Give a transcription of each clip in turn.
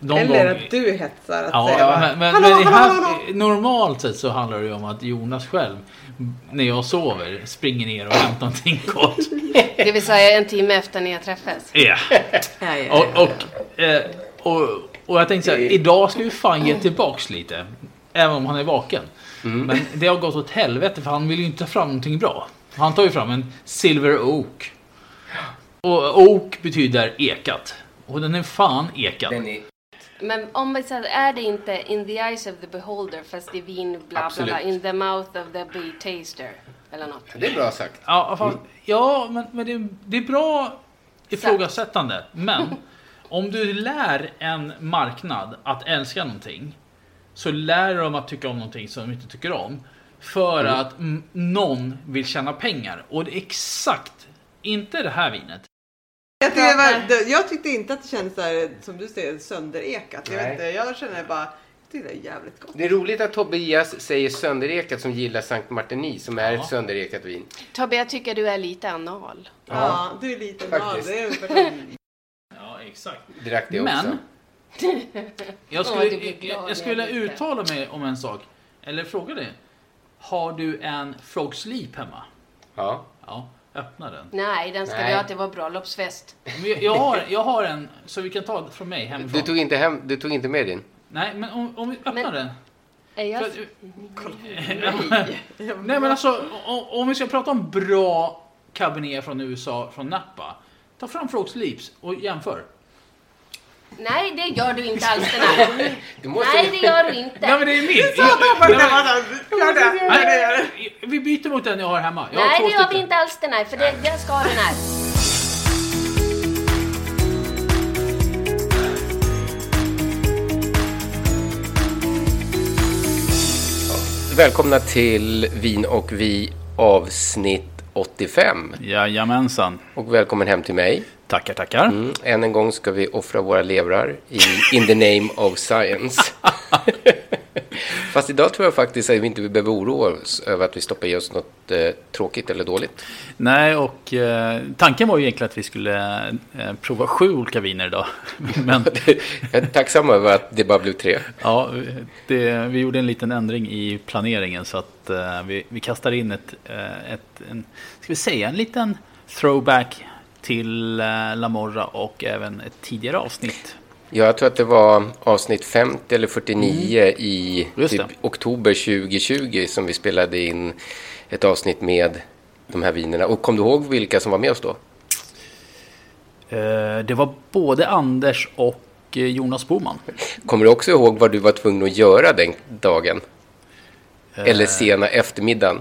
de Eller gång- att du hetsar att Ja, säga bara, men, men, hallå, men hallå, här, hallå. normalt sett så handlar det ju om att Jonas själv, när jag sover, springer ner och hämtar någonting gott. Det vill säga en timme efter ni har träffats. Ja. Ja, ja, ja, Och, ja. och, eh, och, och jag tänkte så här, idag ska vi fan ge tillbaks lite. Även om han är vaken. Men det har gått åt helvete för han vill ju inte ta fram någonting bra. Han tar ju fram en Silver Oak. Och Oak betyder ekat. Och den är fan ekad. Den är, Men om vi säger, är det inte in the eyes of the beholder fast i vin bla bla Absolut. bla, in the mouth of the bee taster? Eller något. det är bra sagt. Ja, fast, ja men, men det, det är bra ifrågasättande. Men om du lär en marknad att älska någonting så lär de att tycka om någonting som de inte tycker om. För att mm, någon vill tjäna pengar. Och det är exakt, inte det här vinet. Jag, tycker det var, jag tyckte inte att det kändes så här, som du säger sönderekat. Jag, vet Nej. inte, jag känner bara, jag tyckte det är jävligt gott. Det är roligt att Tobias säger sönderekat som gillar Sankt Martini som är Ja. ett sönderekat vin. Tobbe, jag tycker du är lite anal. Ja, du är lite faktiskt. Det är Ja, exakt. Drack det också. Men jag skulle, jag, jag skulle uttala mig om en sak. Eller fråga dig. Har du en Frog Sleep hemma? Ja. Ja, öppna den. Nej, den ska Nej. vi ha till vår bröllopsfest. Men jag, jag, har, jag har en, så vi kan ta det från mig hemifrån. Du, tog inte hem, du tog inte med din? Nej, men om, om vi öppnar Men- den. Är jag... För, nej, men alltså om, om vi ska prata om bra Cabernet från USA, från Napa. Ta fram Frog Sleeps och jämför. Nej, det gör du inte alls den här. Du måste... Nej, det gör du inte. Nej, men det är min. Gör det, gör det. Nej, vi byter mot den jag har hemma. Jag har Nej, det gör vi inte alls den här, för det, det ska ha den här. Välkomna till Vin och vi avsnitt 85. Jajamensan. Och välkommen hem till mig. Tackar, tackar. Mm. Än en gång ska vi offra våra levrar i In the name of science. Fast idag tror jag faktiskt att vi inte behöver oroa oss över att vi stoppar i oss något eh, tråkigt eller dåligt. Nej, och eh, tanken var ju egentligen att vi skulle eh, prova sju olika viner idag. Men Jag är tacksam över att det bara blev tre. ja, det, vi gjorde en liten ändring i planeringen så att eh, vi, vi kastar in ett, eh, ett en, ska vi säga, en liten throwback till eh, La Morra och även ett tidigare avsnitt. Ja, jag tror att det var avsnitt 50 eller 49 i Mm. Just typ oktober 2020 som vi spelade in ett avsnitt med de här vinerna. Och kom du ihåg vilka som var med oss då? Eh, det var både Anders och eh, Jonas Boman. Kommer du också ihåg vad du var tvungen att göra den dagen? Eller sena eftermiddagen?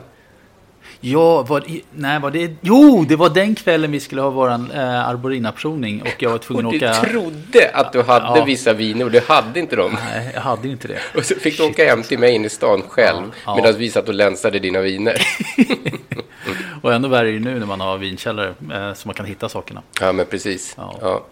Ja, var, nej, var det... Jo, det var den kvällen vi skulle ha vår eh, arborinaprovning och jag var tvungen att du åka... trodde att du hade Ja. vissa viner och du hade inte dem. Nej, jag hade inte det. Och så fick du åka hem till mig in i stan själv Ja, ja. medan vi satt och länsade dina viner. Och ändå värre är det nu när man har vinkällare eh, så man kan hitta sakerna. Ja, men precis. Ja. Ja. Ja.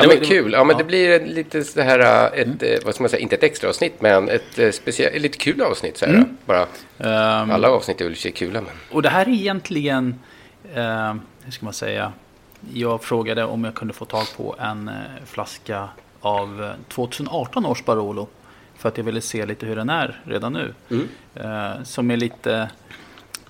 Det men var- var- kul. Ja, men det blir ett lite så här, ett, eh, vad ska man säga, inte ett extra avsnitt, men ett eh, speciellt, lite kul avsnitt så här. Bara. Ehm, Alla avsnitt är väl i kula, men. Och det här är egentligen, eh, hur ska man säga, jag frågade om jag kunde få tag på en eh, flaska av eh, 2018 års Barolo. För att jag ville se lite hur den är redan nu. Eh, som är lite,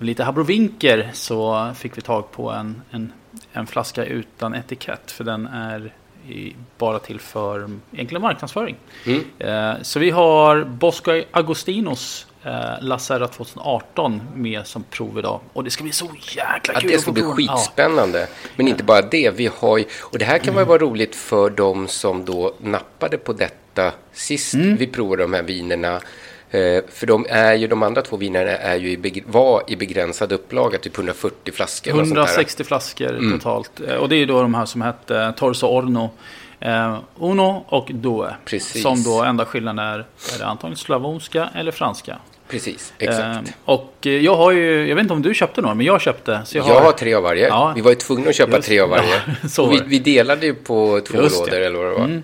lite habrovinker så fick vi tag på en, en, en flaska utan etikett. För den är i, bara till för egentligen marknadsföring. Mm. Eh, så vi har Bosco Agostinos eh, La Serra 2018 med som prov idag. Och det ska bli så jäkla Att kul det att ska bli skitspännande. Men inte bara det, vi har ju, och det här kan Mm. vara roligt för de som då nappade på detta sist Mm. vi provade de här vinerna. Eh, För de, är ju, de andra två vinerna är ju i, var i begränsad upplaga, typ 140 flaskor. Ja, och sånt där. 160 flaskor totalt. Eh, Och det är då de här som hette Torso Orno, eh, Uno och Due. Precis. Som då enda skillnaden är, är det antagligen slavonska eller franska. Precis, exakt. Eh, och eh, jag har ju, jag vet inte om du köpte några, men jag köpte. Så jag, jag har tre av varje. Ja. Vi var ju tvungna att köpa Just- tre av varje. ja, vi, vi delade ju på två Just lådor eller vad det var. Mm.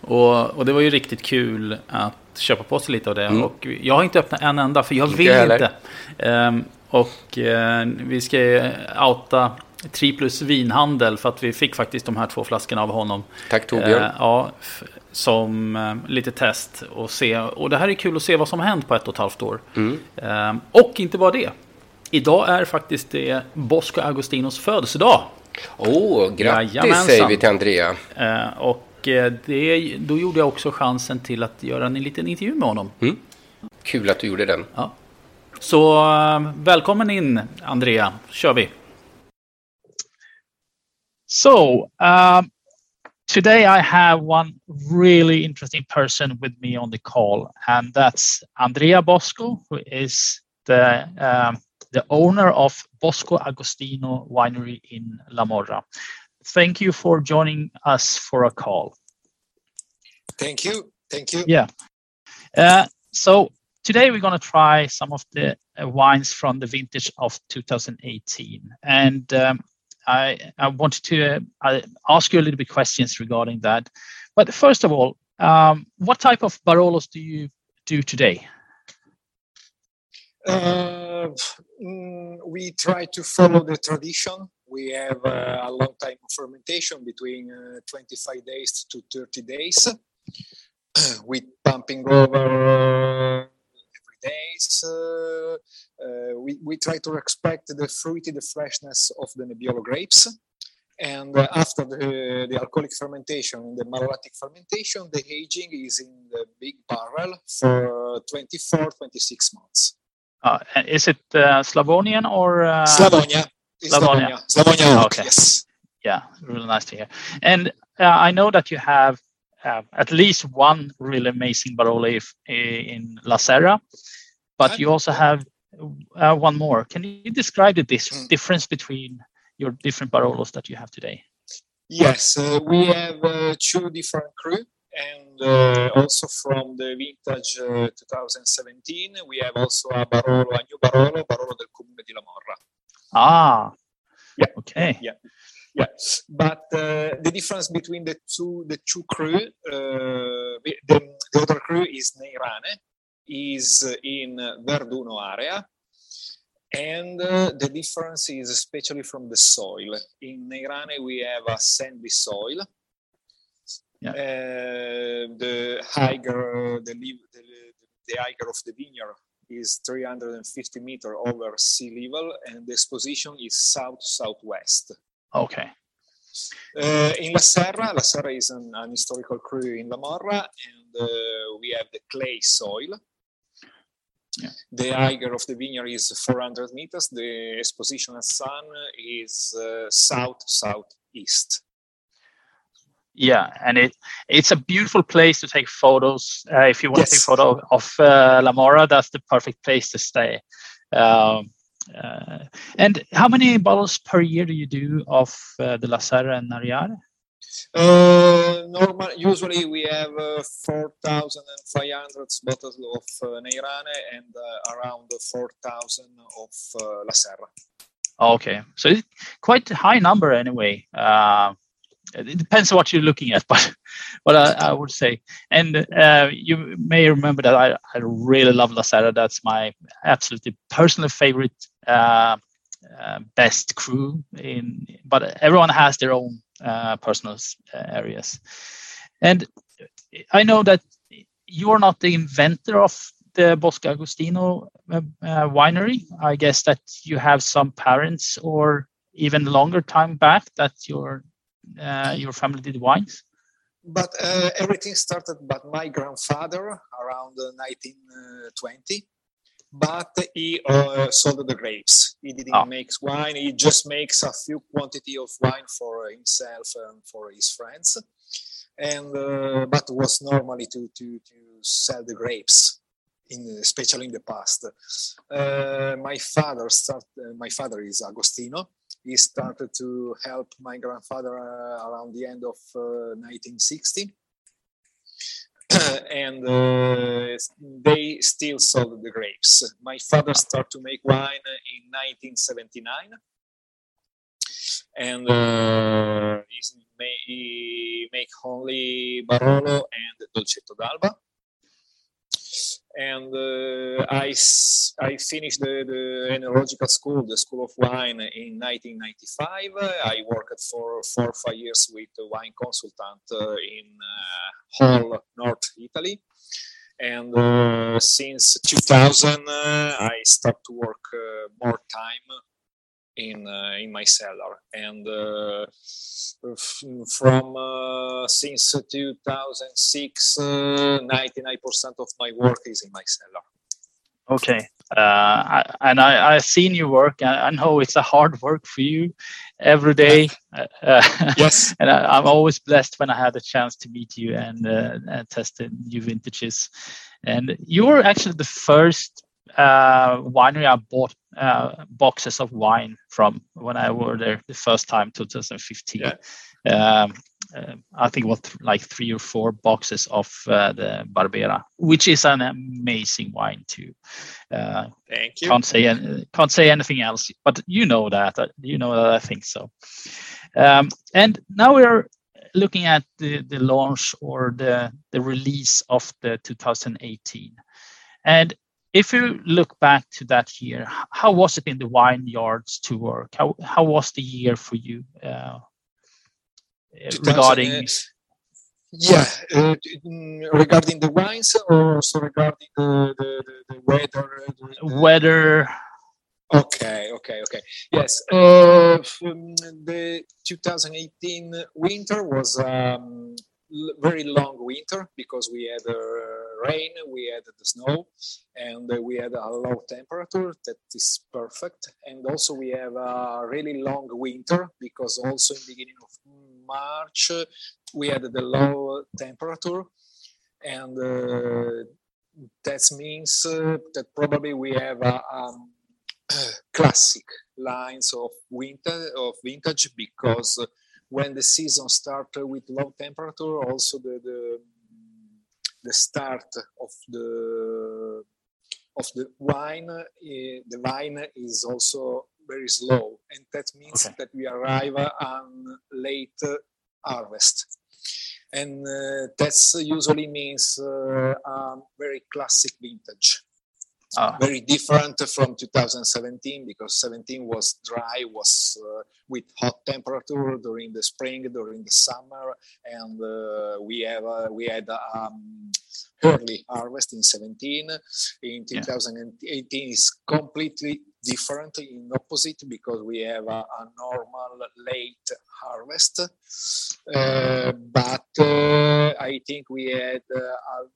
Och, och det var ju riktigt kul att köpa på sig lite av det. Och jag har inte öppnat en enda, för jag Mm. Inte vill heller. inte. Ehm, och eh, vi ska outa Triplus vinhandel för att vi fick faktiskt de här två flaskorna av honom. Tack Torbjörn. Eh, ja, som eh, lite test och se. Och det här är kul att se vad som har hänt på ett och ett halvt år. Mm. Ehm, och inte bara det. Idag är faktiskt det Bosco Agostinos födelsedag. Åh, grattis Jajamensan. säger vi till Andrea. Eh, och det, då gjorde jag också chansen till att göra en liten intervju med honom. Kul att du gjorde den. Ja. Så eh, välkommen in Andrea, kör vi. So, um, today I have one really interesting person with me on the call, and that's Andrea Bosco, who is the um, the owner of Bosco Agostino Winery in La Morra. Thank you for joining us for a call. Thank you. Thank you. Yeah. Uh, so today we're going to try some of the uh, wines from the vintage of 2018, and um, I I wanted to uh, ask you a little bit questions regarding that. But first of all, um, what type of Barolos do you do today? Uh, mm, we try to follow the tradition. We have uh, a long time of fermentation between uh, 25 days to 30 days with pumping over uh, every days. We, we try to respect the fruity, the freshness of the Nebbiolo grapes. And after the, the alcoholic fermentation, the malolactic fermentation, the aging is in the big barrel for 24, 26 months. Uh, is it uh, Slavonian or uh, Slavonia. It's Slavonia. Slavonia. Slavonia. Okay. Yes. Yeah, really nice to hear. And uh, I know that you have uh, at least one really amazing Barolo if- in La Serra, but you also have uh, one more. Can you describe the dis- Mm. difference between your different Barolos that you have today? Yes, uh, we have uh, two different crew, and uh, also from the vintage uh, 2017, we have also a Barolo, a new Barolo, Barolo del Comune di La Morra. Ah, Yeah. okay. Yeah. Yeah, but uh, the difference between the two the two crew, uh, the, the other crew is Neirane, is in Verduno area, and uh, the difference is especially from the soil. In Neirane we have a sandy soil. Yeah. Uh, the higher the, the the higher of the vineyard is 350 meter over sea level, and the exposition is south southwest. Okay. Uh, in La Serra, La Serra is an, an historical crew in La Morra, and uh, we have the clay soil. Yeah. The higher of the vineyard is 400 meters. The exposition of sun is uh, south southeast. Yeah, and it it's a beautiful place to take photos. Uh, if you want to take Yes. photo of uh, La Mora, that's the perfect place to stay. Um, uh, and how many bottles per year do you do of uh, the La Serra and Nariare? Uh, normal, usually we have uh, 4,500 bottles of uh, Neirane and uh, around 4,000 of uh, La Serra. Okay, so it's quite a high number anyway. Uh, it depends on what you're looking at, but but I, I would say, and uh, you may remember that I, I really love La Serra. That's my absolutely personal favorite, uh, uh, best crew. In but everyone has their own uh, personal uh, areas, and I know that you are not the inventor of the Bosco Agostino uh, winery. I guess that you have some parents or even longer time back that your uh, your family did wines. But uh, everything started by my grandfather around uh, 1920. but he uh, sold the grapes. He didn't Oh. make wine. He just makes a few quantity of wine for himself and for his friends, and uh, but was normally to to to sell the grapes, in especially in the past. Uh, my father start. Uh, my father is Agostino. He started to help my grandfather uh, around the end of uh, 1960 and uh, they still sold the grapes. My father started to make wine in 1979, and uh, he make only Barolo and Dolcetto d'Alba. And uh, I, I finished the, the enological school, the School of Wine, in 1995. I worked for four or five years with a wine consultant uh, in uh, Hull, North Italy. And uh, since 2000, uh, I started to work uh, more time in uh, in my cellar. And uh, from uh, since 2006, uh, 99% of my work is in my cellar. Okay. Uh, I, and I, I've seen your work. I know it's a hard work for you every day. Uh, uh, Yes. and I, I'm always blessed when I had the chance to meet you and, uh, and test the new vintages. And you were actually the first uh, winery I bought uh, boxes of wine from when I were there the first time, 2015. Yeah. Um, uh, I think th- like three or four boxes of uh, the Barbera, which is an amazing wine too. Uh, Thank you. can't say an- can't say anything else, but you know that. uh, You know that I think so. Um, and now we're looking at the, the launch or the the release of the 2018. And if you look back to that year, how was it in the vineyards to work? How how was the year for you uh, regarding? 2000, Yeah, uh, regarding the wines or also regarding the, the, the, the weather? uh, the- the- weather Okay, okay, okay. Yes, uh, the 2018 winter was um, very long winter because we had uh, rain, we had the snow, and uh, we had a low temperature that is perfect. And also we have a really long winter because also in the beginning of March we had the low temperature, and uh, that means uh, that probably we have a um, classic lines of winter of vintage because when the season started with low temperature also the the, the start of the of the wine eh, the wine is also very slow and that means Okay. that we arrive on late harvest and uh, that's usually means uh, um, very classic vintage Ah. very different from 2017 because 17 was dry was uh, with hot temperature during the spring during the summer and uh, we have uh, we had um, early harvest in 17 in Yeah. 2018 is completely different in opposite because we have a, a normal late harvest uh, but uh, i think we had uh, a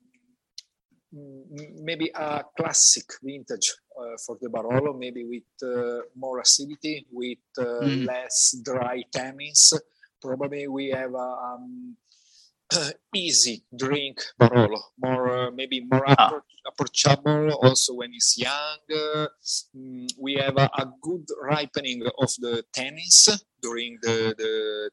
maybe a classic vintage uh, for the Barolo, maybe with uh, more acidity, with uh, Mm. less dry tannins. Probably we have a um, easy drink Barolo, more uh, maybe more Ah. approachable. Also when it's young, uh, mm, we have a, a good ripening of the tannins during the, the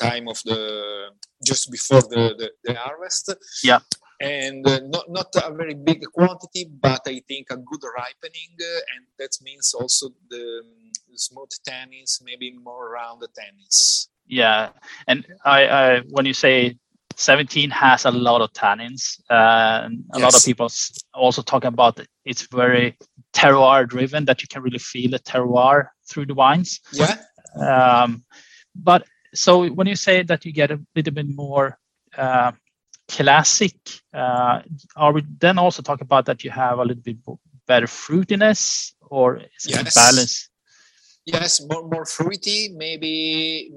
time of the just before the, the, the harvest Yeah. and uh, not not a very big quantity, but I think a good ripening, uh, and that means also the um, smooth tannins, maybe more round tannins. Yeah, and I, I when you say 17 has a lot of tannins, uh, and a lot of people also talk about it. it's very terroir driven that you can really feel the terroir through the wines. Yeah, Um, but so when you say that you get a little bit more uh, classic, uh, are we then also talk about that you have a little bit better fruitiness or is Yes. balance? Yes, more more fruity, maybe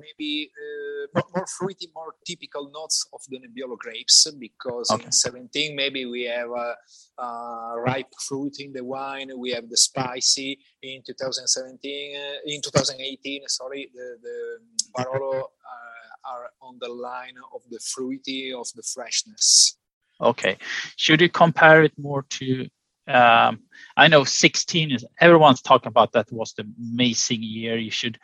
maybe uh, more, more fruity, more typical notes of the Nebbiolo grapes because Okay. in 17 maybe we have uh, uh, ripe fruit in the wine, we have the spicy. In 2017, uh, in 2018, sorry, the the Barolo uh, are on the line of the fruity of the freshness. Okay. Should you compare it more to? Um, I know 16 is everyone's talking about that was the amazing year. You should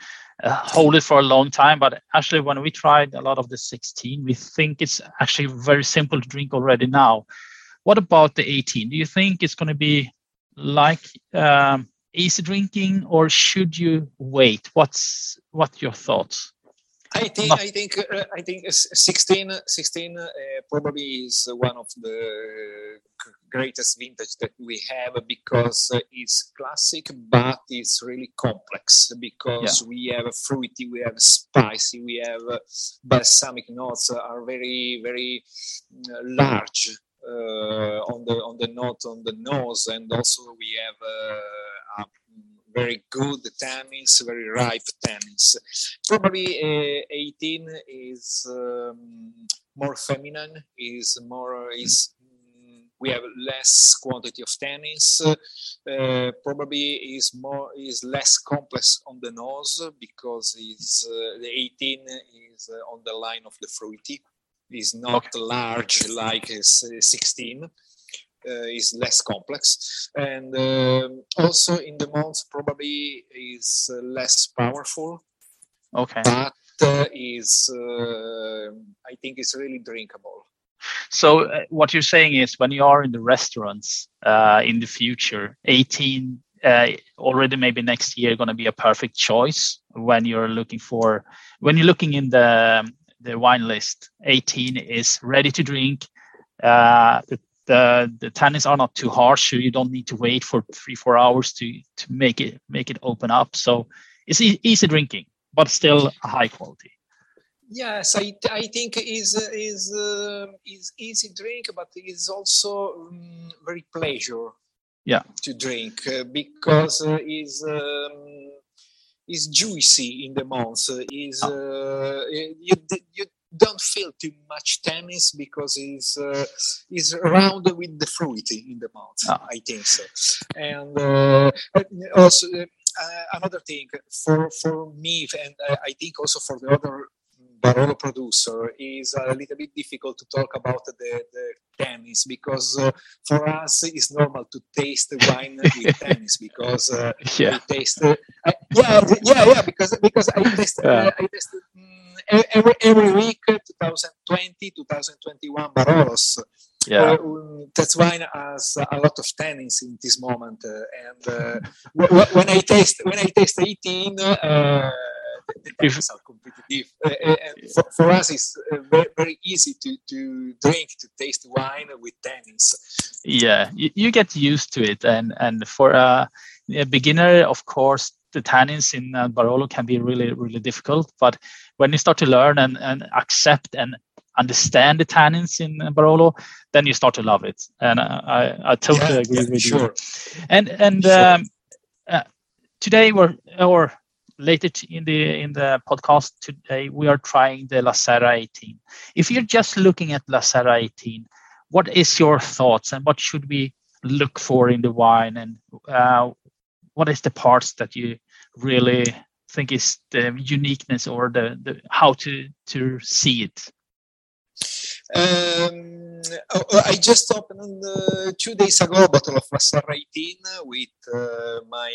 uh, hold it for a long time. But actually, when we tried a lot of the 16, we think it's actually very simple to drink already now. What about the 18? Do you think it's going to be like um, easy drinking, or should you wait? What's what your thoughts? I think I think uh, I think 16 16 uh, probably is one of the g- greatest vintage that we have because uh, it's classic but it's really complex because we have a fruity we have spicy we have uh, balsamic notes are very very uh, large uh, on the on the note on the nose. And also we have uh, a very good tannins very ripe tannins. Probably uh, 18 is um, more feminine is more is we have less quantity of tannins uh, probably is more is less complex on the nose because is uh, the 18 is uh, on the line of the fruity is not large like uh, 16 uh, is less complex and um, also in the months probably is uh, less powerful Okay. but uh, is uh, I think it's really drinkable. So uh, what you're saying is when you are in the restaurants uh, in the future, 18 uh, already maybe next year going to be a perfect choice when you're looking for when you're looking in the the wine list. 18 is ready to drink. Uh, the, the the tannins are not too harsh, so you don't need to wait for three four hours to to make it make it open up. So it's e- easy drinking, but still high quality. Yes, I, I think is is uh, is easy drink, but is also um, very pleasure Yeah. to drink uh, because uh, is um, is juicy in the mouth. uh, Is uh, you you don't feel too much tannins because it's uh, is round with the fruit in the mouth. Ah. I think so, and uh, also. Uh, another thing for for me and uh, I think also for the other Barolo producer is a little bit difficult to talk about the, the tannins because uh, for us it's normal to taste the wine with tannins because uh, Yeah. we taste uh, yeah yeah yeah because because I taste Yeah. uh, I taste mm, every every week uh, 2020 2021 Barolos Yeah. uh, um, that's wine has a lot of tannins in this moment, uh, and uh, w- w- when I taste when I taste 18, uh, the tannins are competitive. Uh, uh, and for, for us, it's uh, very, very easy to, to drink to taste wine with tannins. yeah you, you get used to it and and for a, a beginner of course the tannins in uh, barolo can be really really difficult but when you start to learn and, and accept and understand the tannins in uh, barolo then you start to love it and uh, i i totally Yeah, agree yeah, with sure. you and and Sure. um, uh, today we're or later in the in the podcast today we are trying the la serra 18 if you're just looking at la serra 18 what is your thoughts and what should we look for in the wine and uh, what is the parts that you really think is the uniqueness or the, the how to to see it? Um, oh, I just opened uh, two days ago a bottle of La Serra 18 with uh, my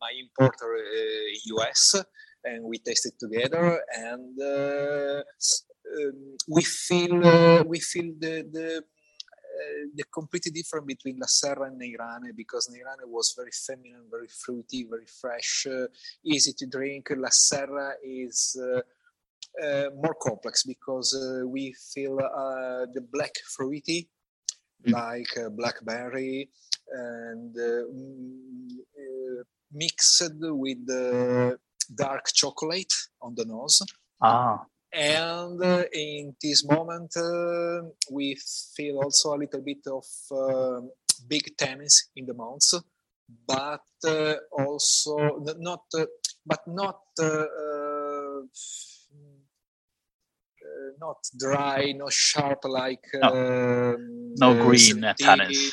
my importer uh, US, and we tasted together, and uh, um, we feel uh, we feel the the uh, the completely different between La Serra and Neirane because Neirane was very feminine, very fruity, very fresh, uh, easy to drink. La Serra is uh, uh, more complex because uh, we feel uh, the black fruity, like uh, blackberry, and uh, mm, uh, mixed with the dark chocolate on the nose. ah And uh, in this moment, uh, we feel also a little bit of um big tannins in the mouth but uh, also not, uh, but not. Uh, not dry, not sharp like no, um, no green tannins.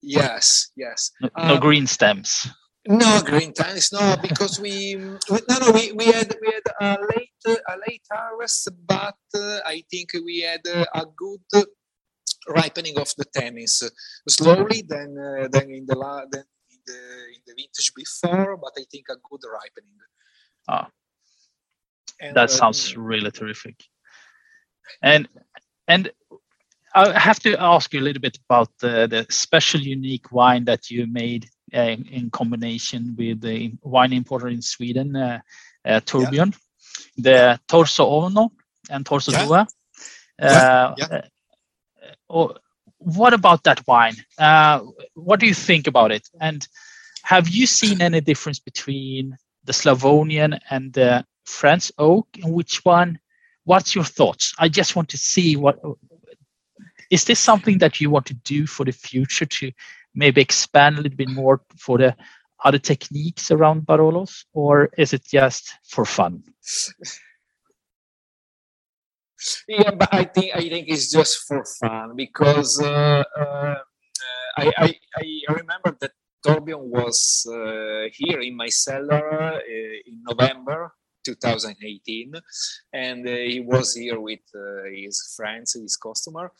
Yes, yes. No, no um, green stems. No green tannins, no, because we, no no we, we had we had a late a late harvest, but uh, I think we had uh, a good ripening of the tannins slowly then uh, then in the la- then in the in the vintage before, but I think a good ripening. Ah, and, that sounds really terrific. And and I have to ask you a little bit about the, the special unique wine that you made in, in, combination with the wine importer in Sweden, uh, uh, Tourbillon, yeah. the Torso Ono and Torso yeah. Dua. Yeah. yeah. Uh, oh, what about that wine? Uh, what do you think about it? And have you seen any difference between the Slavonian and the French oak? And which one what's your thoughts? I just want to see what is this something that you want to do for the future to maybe expand a little bit more for the other techniques around Barolos, or is it just for fun? Yeah, but I think I think it's just for fun because uh, uh, I, I, I remember that Torbjörn was uh, here in my cellar uh, in November 2018 and uh, he was here with uh, his friends his customer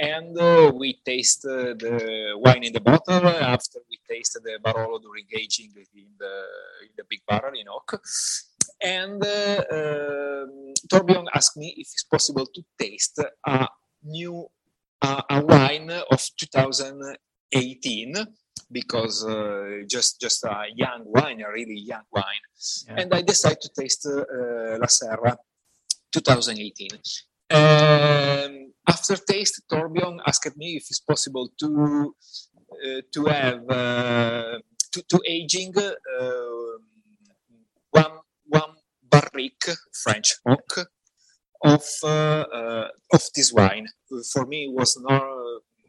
and uh, we tasted the wine in the bottle after we tasted the barolo during aging in the in the big barrel in oak. And uh, um, Torbjörn asked me if it's possible to taste a new uh, a wine of 2018 because uh, just just a young wine, a really young wine, yeah. and I decided to taste uh, La Serra 2018. Um, after taste, Torbjörn asked me if it's possible to uh, to have uh, to, to aging uh, one one barrique French oak of uh, of this wine. For me, it was not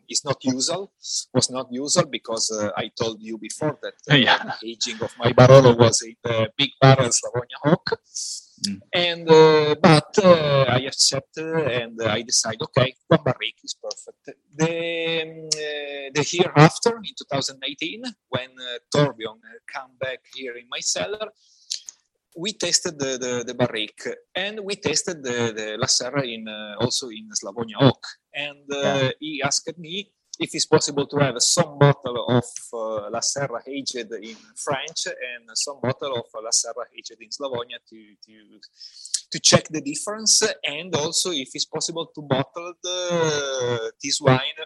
is not usual was not usual because uh, I told you before that uh, yeah. aging of my Barolo was in the big barrel Slavonia Oak. Mm. And uh, but uh, I accepted and I decided okay, one barrique is perfect. The um, the year after in 2018, when uh, Torbjörn come back here in my cellar, we tested the, the, the barrique and we tested the, the La Serra in uh, also in Slavonia oak. And uh, yeah. he asked me if it's possible to have some bottle of uh, La Serra aged in French and some bottle of La Serra aged in Slavonia to, to, to check the difference and also if it's possible to bottle the, this wine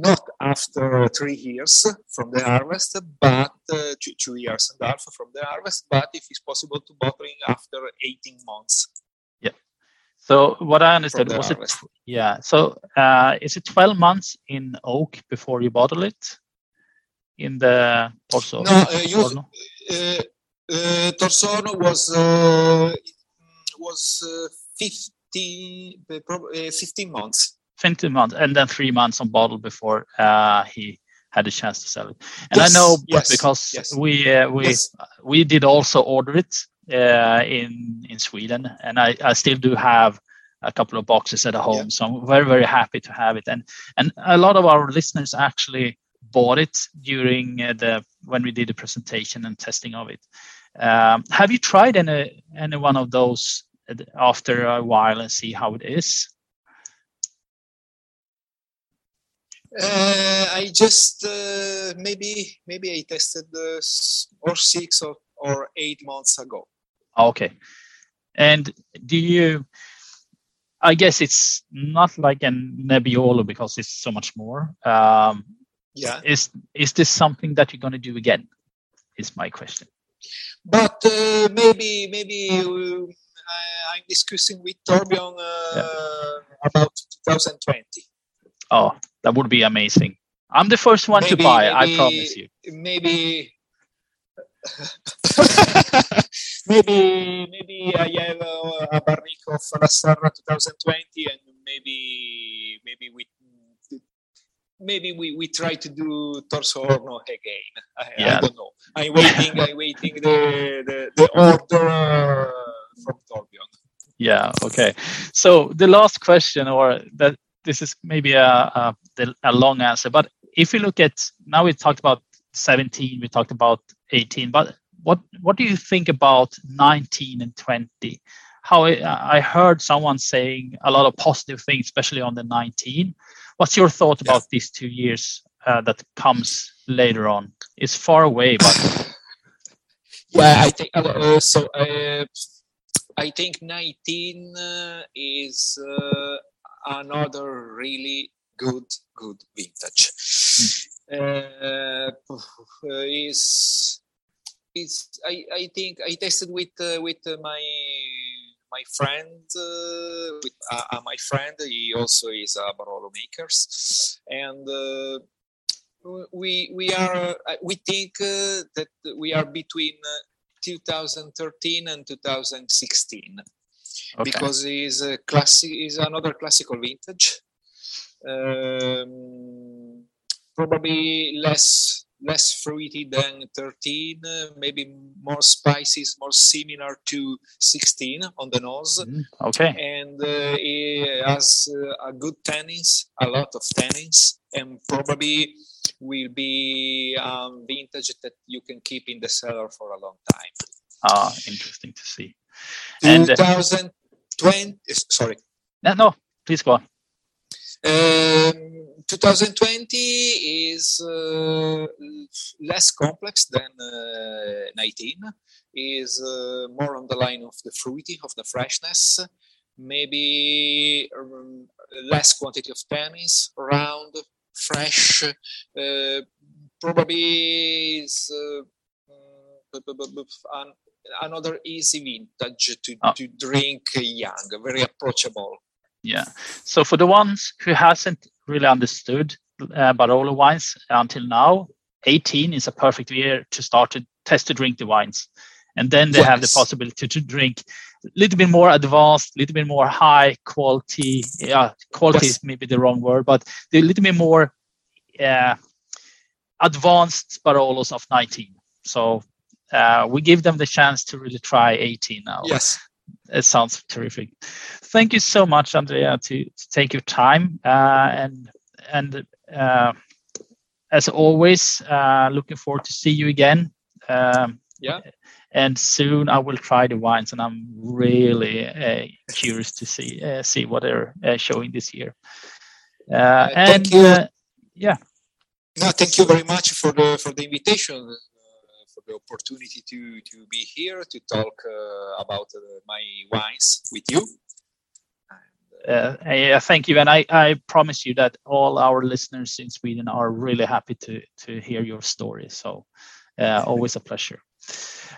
not after three years from the harvest, but uh, two, two, years and a half from the harvest, but if it's possible to bottling after 18 months. Yeah. So what I understood was harvest. it, yeah. So uh, is it 12 months in oak before you bottle it? In the also no, uh, you, uh, uh, Torsono was uh, was uh, 50, uh, 15 months. 20 months and then three months on bottle before uh, he had a chance to sell it. And yes, I know yes, because yes. we uh, we we did also order it uh, in in Sweden, and I, I still do have a couple of boxes at home. Yeah. So I'm very very happy to have it, and and a lot of our listeners actually bought it during uh, the when we did the presentation and testing of it. Um, have you tried any any one of those after a while and see how it is? Uh, I just uh, maybe maybe I tested uh, or six or, or eight months ago. Okay, and do you? I guess it's not like a Nebbiolo because it's so much more. Um, yeah. Is is this something that you're going to do again? Is my question. But uh, maybe maybe uh, I'm discussing with Torbjörn uh, yeah. about 2020. Oh, that would be amazing. I'm the first one maybe, to buy. Maybe, I promise you. Maybe. maybe maybe I have a, a barrique of La Serra 2020 and maybe maybe we maybe we, we try to do Torso Horno again. I, Yeah. I don't know. I'm waiting. I'm waiting the the, the order uh, from Torbjörn. Yeah. Okay. So the last question, or that this is maybe a, a a long answer, but if you look at now, we talked about 17, we talked about 18, but what what do you think about 19 and 20? How I I heard someone saying a lot of positive things, especially on the 19. What's your thought about these two years uh, that comes later on? It's far away, but Yeah, I think uh, so. Uh, I think 19 uh, is uh, another really good, good vintage. Uh, is is I, I think I tested with uh, with uh, my my friend uh, with uh, uh, my friend. He also is a Barolo makers, and uh, we we are uh, we think uh, that we are between uh, 2013 and 2016 Okay. because is a classic is another classical vintage um, probably less less fruity than 13 uh, maybe more spices more similar to 16 on the nose okay. and uh, it has uh, a good tannins, a lot of tannins, and probably will be um, vintage that you can keep in the cellar for a long time. Ah, interesting to see. And uh, 2020, sorry, no, no, please go on. um, 2020 is uh, less complex than uh, 19. Is uh, more on the line of the fruity, of the freshness. Maybe um, less quantity of tannins, round, fresh. Uh, probably is uh, mm, an- another easy vintage to, Oh. to drink young, very approachable. Yeah. So for the ones who hasn't really understood uh, Barolo wines until now, 18 is a perfect year to start to test to drink the wines. And then they have the possibility to drink a little bit more advanced, a little bit more high quality. Yeah, quality Yes. is maybe the wrong word, but a little bit more uh, advanced Barolos of 19. So uh, we give them the chance to really try 18 now Yes. it sounds terrific. Thank you so much, Andrea, to, to take your time uh, and and uh, as always, uh, looking forward to see you again. Um, Yeah. And soon I will try the wines, and I'm really uh, curious to see uh, see what they're uh, showing this year. Uh, and thank you. uh, yeah, No, thank you very much for the for the invitation, the opportunity to to be here to talk uh, about uh, my wines with you. uh, yeah, thank you. And I, I promise you that all our listeners in Sweden are really happy to to hear your story. So, uh, always a pleasure.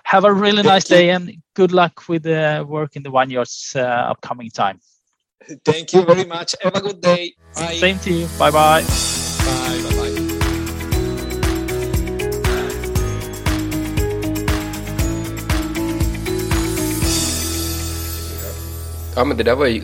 Have a really nice day and good luck with the work in the vineyards uh, upcoming time. Thank you very much. Have a good day. Bye. Same to you. Bye bye. Bye. Bye. Ja, men det där var ju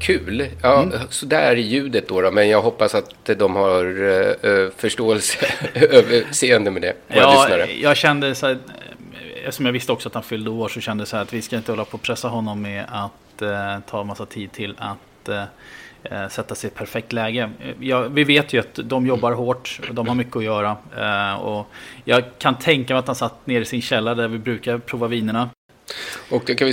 kul. Ja, Mm. Så där är ljudet då, då, men jag hoppas att de har eh, eh, förståelse, överseende med det, Ja, jag kände så här, eh, eftersom jag visste också att han fyllde år så kände jag så här att vi ska inte hålla på och pressa honom med att eh, ta en massa tid till att eh, eh, sätta sig i ett perfekt läge. Eh, Ja, vi vet ju att de jobbar hårt, och de har mycket att göra. Eh, och jag kan tänka mig att han satt nere i sin källare där vi brukar prova vinerna. Och kan vi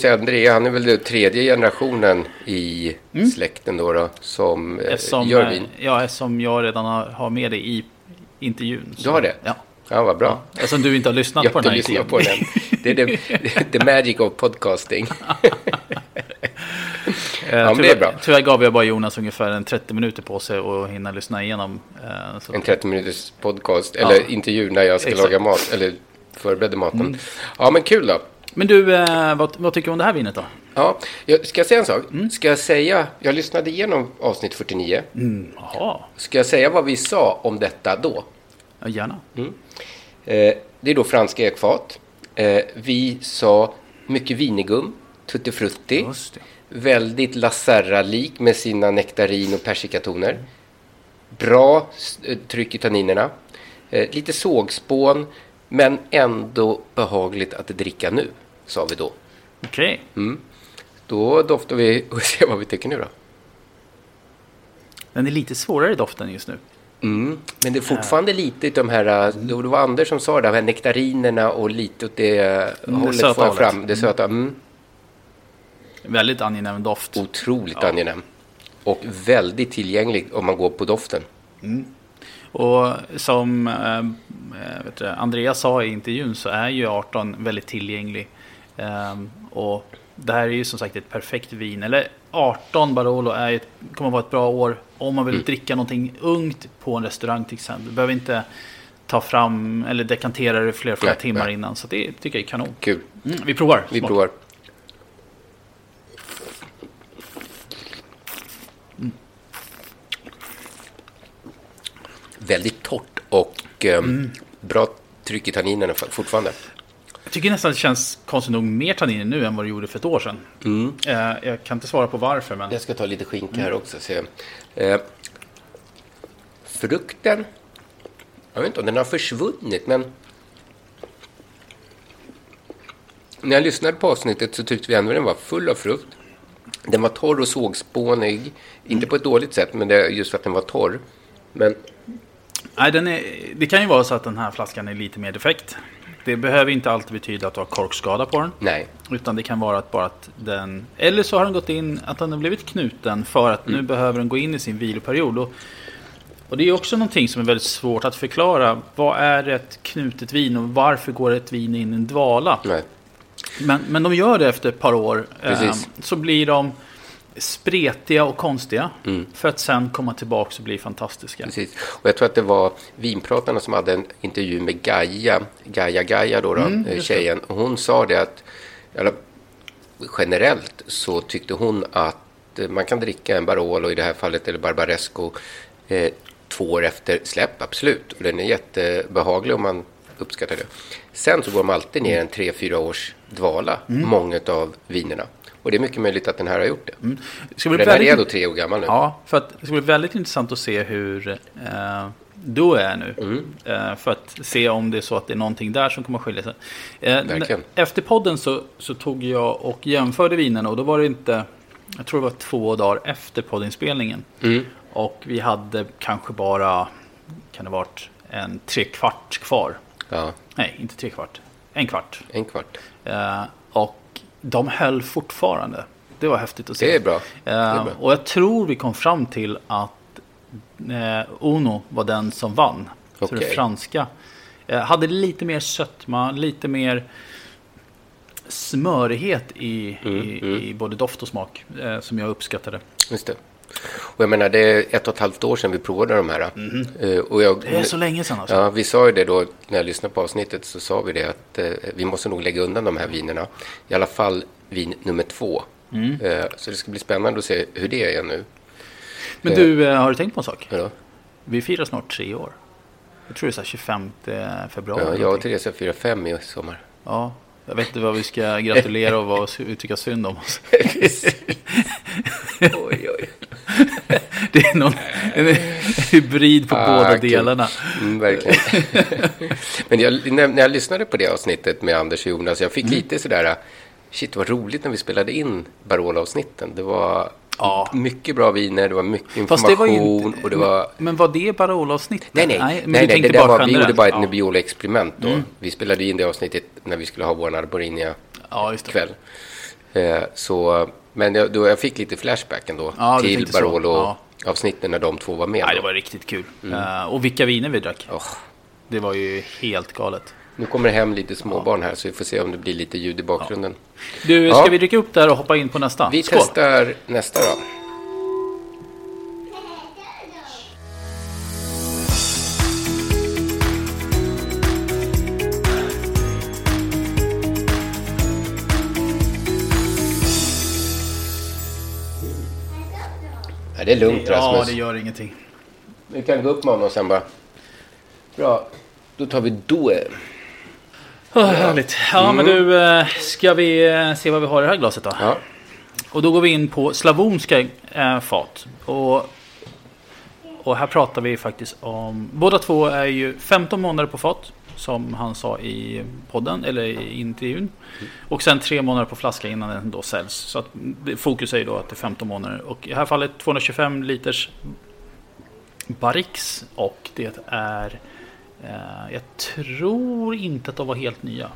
Så Andrea, han är väl den tredje generationen i släkten då, då som, eh, Eftersom, gör eh, vin. ja, eftersom jag redan har, har med det i intervjun. Du har det? Ja. Ja, vad bra. Eftersom du inte har lyssnat Jag på den här intervjun. på den. Det är the, the magic of podcasting. Eh, Ja, men det tyvärr, är bra. tyvärr gav jag bara Jonas ungefär en 30 minuter på sig att hinna lyssna igenom. så- En 30 minuters podcast, Ja. eller intervju när jag ska Exakt. laga mat, eller förbereder maten. Mm. Ja, men kul då. Men du, eh, vad, vad tycker du om det här vinet då? Ja, jag, ska jag säga en sak? Mm. Ska jag säga, jag lyssnade igenom avsnitt 49. Mm, jaha, Ska jag säga vad vi sa om detta då? ja, gärna. Eh, det är då franska ekfat. Eh, vi sa mycket vinigum, tutti frutti. Just det. Väldigt La Serra-lik med sina nektarin och persikatoner. Bra s- eh, tryck i tanninerna. Eh, lite sågspån, men ändå behagligt att dricka nu, sa vi då. Okej. Då doftar vi och ser vad vi tycker nu då. Den är lite svårare i doften just nu. Mm. Men det är fortfarande lite de här, eh, det var Anders som sa det, de här nektarinerna och lite åt det Mm, det hållet söta får jag fram. Det söta. Mm. Väldigt angenäm doft. Otroligt Ja. angenäm. Och väldigt tillgänglig om man går på doften. Och som eh, eh, du, Andreas sa i intervjun så är ju 18 väldigt tillgänglig. Ehm, och det här är ju som sagt ett perfekt vin. Eller 18 Barolo är ett, kommer att vara ett bra år om man vill Mm. dricka någonting ungt på en restaurang till exempel. Du behöver inte ta fram eller dekantera det flera, flera Nej, timmar nej. innan. Så det tycker jag är kanon. Kul. Mm, vi provar. Vi Smak. provar. Väldigt torrt och eh, Mm. bra tryck i tanninerna fortfarande. Jag tycker nästan det känns konstigt nog mer tanniner nu än vad det gjorde för ett år sedan. Eh, jag kan inte svara på varför men... Jag ska ta lite skinka här också. Se. Eh, frukten, jag vet inte om den har försvunnit, men när jag lyssnade på avsnittet så tyckte vi ändå den var full av frukt. Den var torr och sågspånig, inte på ett dåligt sätt, men det är just för att den var torr. Men Nej, den är, det kan ju vara så att den här flaskan är lite mer defekt. Det behöver inte alltid betyda att du har korkskada på den. nej, Utan det kan vara att bara att den... Eller så har den gått in, att den har blivit knuten för att nu behöver den gå in i sin viloperiod. Och, och det är också någonting som är väldigt svårt att förklara. Vad är ett knutet vin och varför går ett vin in i en dvala? nej. Men, men de gör det efter ett par år. Precis. Eh, så blir de spretiga och konstiga. Mm. För att sen komma tillbaka och bli fantastiska. Precis. Och jag tror att det var vinpratarna som hade en intervju med Gaia, Gaia Gaia då, då Mm, tjejen. Och hon sa det att, eller, generellt så tyckte hon att man kan dricka en Barolo i det här fallet, eller Barbaresco, eh, två år efter släpp, absolut. Och den är jättebehaglig om man uppskattar det. Sen så går de alltid ner en tre, fyra års dvala, Mm. många av vinerna. Och det är mycket möjligt att den här har gjort det. Det ska bli den här väldigt- är då tre år gammal nu. Ja, för att det ska bli väldigt intressant att se hur eh, du är nu. Mm. Eh, för att se om det är så att det är någonting där som kommer att skilja sig. Eh, Verkligen. Efter podden så, så tog jag och jämförde vinerna och då var det inte, jag tror det var två dagar efter poddinspelningen. Mm. Och vi hade kanske bara, kan det varit en tre kvart kvar. Ja, Nej, inte tre kvart. En kvart. en kvart. Eh, och de höll fortfarande. Det var häftigt att se. Det är bra. Eh, Det är bra. och jag tror vi kom fram till att eh, Ono var den som vann. Så Okej. det franska. Eh, hade lite mer sötma, lite mer smörighet i, Mm, i, i både doft och smak. Som jag uppskattade. Just det. Och jag menar, det är ett och ett halvt år sedan vi provade de här. Eh, och jag. Det är så länge sedan alltså. Ja, vi sa ju det då när jag lyssnade på avsnittet så sa vi det att eh, vi måste nog lägga undan de här vinerna. I alla fall vin nummer två. Mm. Eh, så det ska bli spännande att se hur det är nu. Men du, har du tänkt på en sak? Ja, Vi firar snart tre år. Jag tror det är så här 25 februari. ja, jag och. Teresia firar fem i sommar. Ja, jag vet inte vad vi ska gratulera och vad vi tycka synd om oss. oj, oj. Det är någon en hybrid på Ah, båda kul. delarna. Mm, verkligen. Men jag, när, när jag lyssnade på det avsnittet med Anders och Jonas, jag fick Mm. lite sådär, shit vad roligt när vi spelade in Barolo-avsnitten. Det var Ja. Mycket bra viner, det var mycket Fast det var information. inte, och det var... Men var det Barolo-avsnittet? Nej, nej. nej, nej tänkte det där var, vi gjorde bara ett ja. Nebbiolo-experiment då. Mm. Vi spelade in det avsnittet när vi skulle ha vår Arborinia Ja, just det. kväll. Eh, så, men jag, då, jag fick lite flashback ändå Ja, till. Barolo-avsnitten när de två var med. Då. det var riktigt kul. Mm. Eh, och vilka viner vi drack. Åh. Det var ju helt galet. Nu kommer det hem lite småbarn här så vi får se om det blir lite ljud i bakgrunden. Du, ska Ja. vi dricka upp där och hoppa in på nästa? Vi Skål. testar nästa då. Det är lugnt Ja, Rasmus. det gör ingenting. Vi kan gå upp med honom sen bara. Bra, då tar vi Due. Oh, härligt. Ja, men Mm. du, eh, ska vi eh, se vad vi har i det här glaset då? Ja. Och då går vi in på slavonska eh, fat. Och, och här pratar vi faktiskt om... Båda två är ju 15 månader på fat. Som han sa i podden, eller i intervjun. Och sen tre månader på flaska innan den då säljs. Så att fokus är ju då att det är 15 månader. Och i det här fallet 225 liters Barrix. Och det är... Eh, jag tror inte att de var helt nya.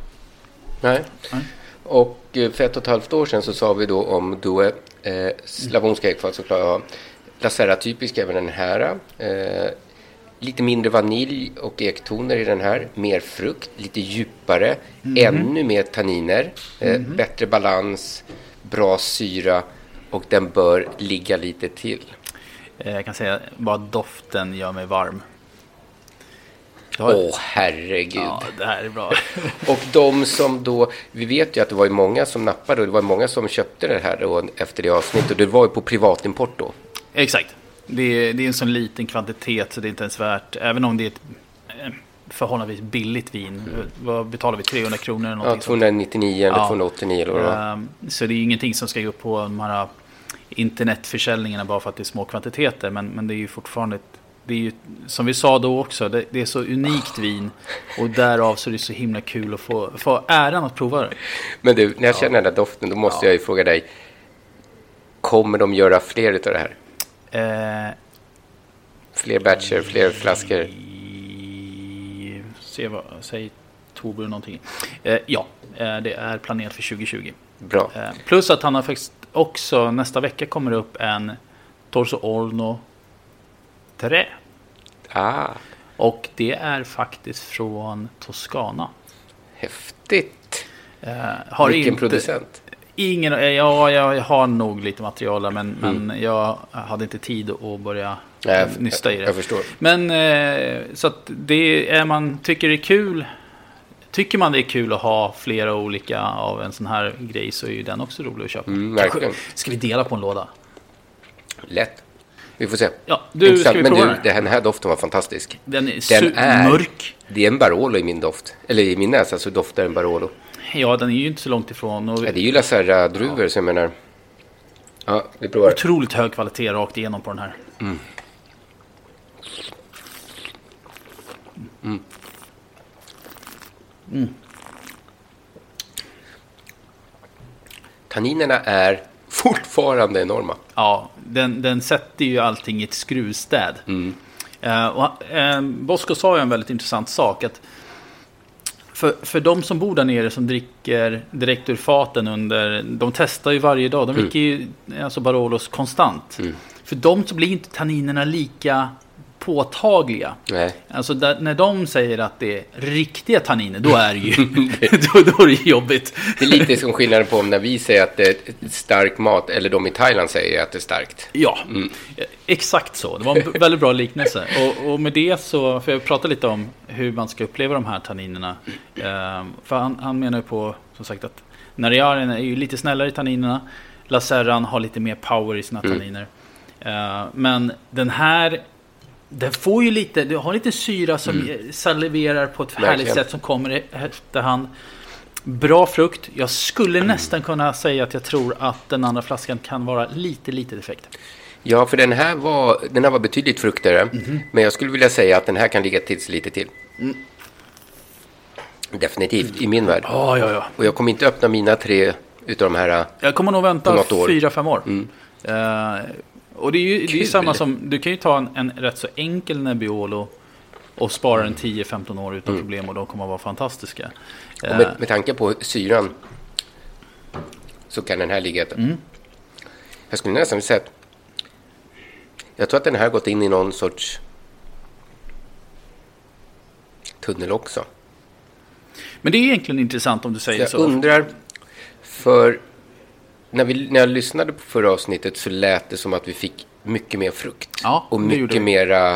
Nej. Nej. Och eh, för ett och ett halvt år sedan så sa vi då om Due, eh, slavonska ekfat såklart. Lacera typisk även den här. Eh, lite mindre vanilj och ektoner i den här. Mer frukt, lite djupare. Mhm. Ännu mer tanniner. Eh, Bättre balans, bra syra och den bör ligga lite till. Eh, Jag kan säga bara doften gör mig varm. Åh, har- herregud. Ja, det här är bra. Och de som då, vi vet ju att det var ju många som nappade och det var många som köpte det här då efter det avsnittet. Och det var ju på privatimport då. Exakt. Det är, det är en sån liten kvantitet så det är inte ens värt, även om det är ett eh, förhållandevis billigt vin. Vad betalar vi? 300 kronor eller Ja, någonting sånt. 299 eller Ja. 289 eller vad. Ehm, Så det är ingenting som ska gå upp på de här internetförsäljningarna bara för att det är små kvantiteter. Men, men det är ju fortfarande, ett, det är ju, som vi sa då också, det, det är så unikt vin. Och därav så är det så himla kul att få, få äran att prova det. Men du, när jag känner den där doften då måste jag ju fråga dig. Kommer de göra fler utav det här? Eh, Fler batcher, fler flaskor? se vad, säg Torbjörn någonting. Eh, ja, eh, det är planerat för 2020. Bra. Eh, plus att han har faktiskt också, nästa vecka kommer det upp en Torso Orno 3. Ah, Och det är faktiskt från Toscana. häftigt. Eh, har Vilken inte, producent? Ingen, ja, jag har nog lite material där, men, Mm. men jag hade inte tid att börja Nej, nysta i det. jag förstår. Men eh, så att det är man tycker det är kul. Tycker man det är kul att ha flera olika av en sån här grej så är ju den också rolig att köpa. Mm, verkligen. Ska vi dela på en låda? Lätt. Vi får se. Ja, du, Intressant. ska vi Men du, den? den här doften var fantastisk. Den är Den är mörk. Det är en Barolo i min doft. Eller i min näsa så doftar en Barolo. Ja, den är ju inte så långt ifrån. Och Ja, det är ju Lacerra-druvor så jag menar. Ja, vi provar. otroligt hög kvalitet rakt igenom på den här. Mm. Mm. Mm. Tanninerna är fortfarande enorma. Ja, den, den sätter ju allting i ett skruvstäd. Mm. Eh, och, eh, Bosco sa ju en väldigt intressant sak. att för, för de som bor där nere som dricker direkt ur faten under... De testar ju varje dag. De Mm. dricker ju alltså Barolos konstant. För dem så blir inte tanninerna lika påtagliga. Nej. Alltså där, när de säger att det är riktiga tanniner, då är det ju då, då är det jobbigt. Det är lite som skillnaden på om när vi säger att det är stark mat eller de i Thailand säger att det är starkt. Ja, Mm. exakt så. Det var en väldigt bra liknelse. Och, och med det så, för jag pratade lite om hur man ska uppleva de här tanninerna. Ehm, för han, han menar ju på, som sagt, att Nariaren är ju lite snällare i tanninerna. Lacerran har lite mer power i sina Mm. tanniner. Ehm, men den här, den får ju lite, du har lite syra som Mm. saliverar på ett härligt Verkligen. sätt som kommer i efterhand. Bra frukt. Jag skulle nästan kunna säga att jag tror att den andra flaskan kan vara lite, lite defekt. Ja, för den här var, den här var betydligt fruktigare. Mhm. Men jag skulle vilja säga att den här kan ligga till sig lite till. Mm. Definitivt, i min värld. Ja, ja, ja. Och jag kommer inte öppna mina tre utav de här. Jag kommer nog vänta fyra, fem år. Mm. Och det är ju det är ju samma som, du kan ju ta en, en rätt så enkel Nebbiolo och spara den 10-15 år utan problem och de kommer att vara fantastiska. Och Eh, med, med tanke på syran så kan den här ligga ett... Mm. Jag skulle nästan säga att jag tror att den här har gått in i någon sorts tunnel också. Men det är egentligen intressant om du säger Jag så. undrar, för när, vi, när jag lyssnade på förra avsnittet så lät det som att vi fick mycket mer frukt. Ja, och mycket mera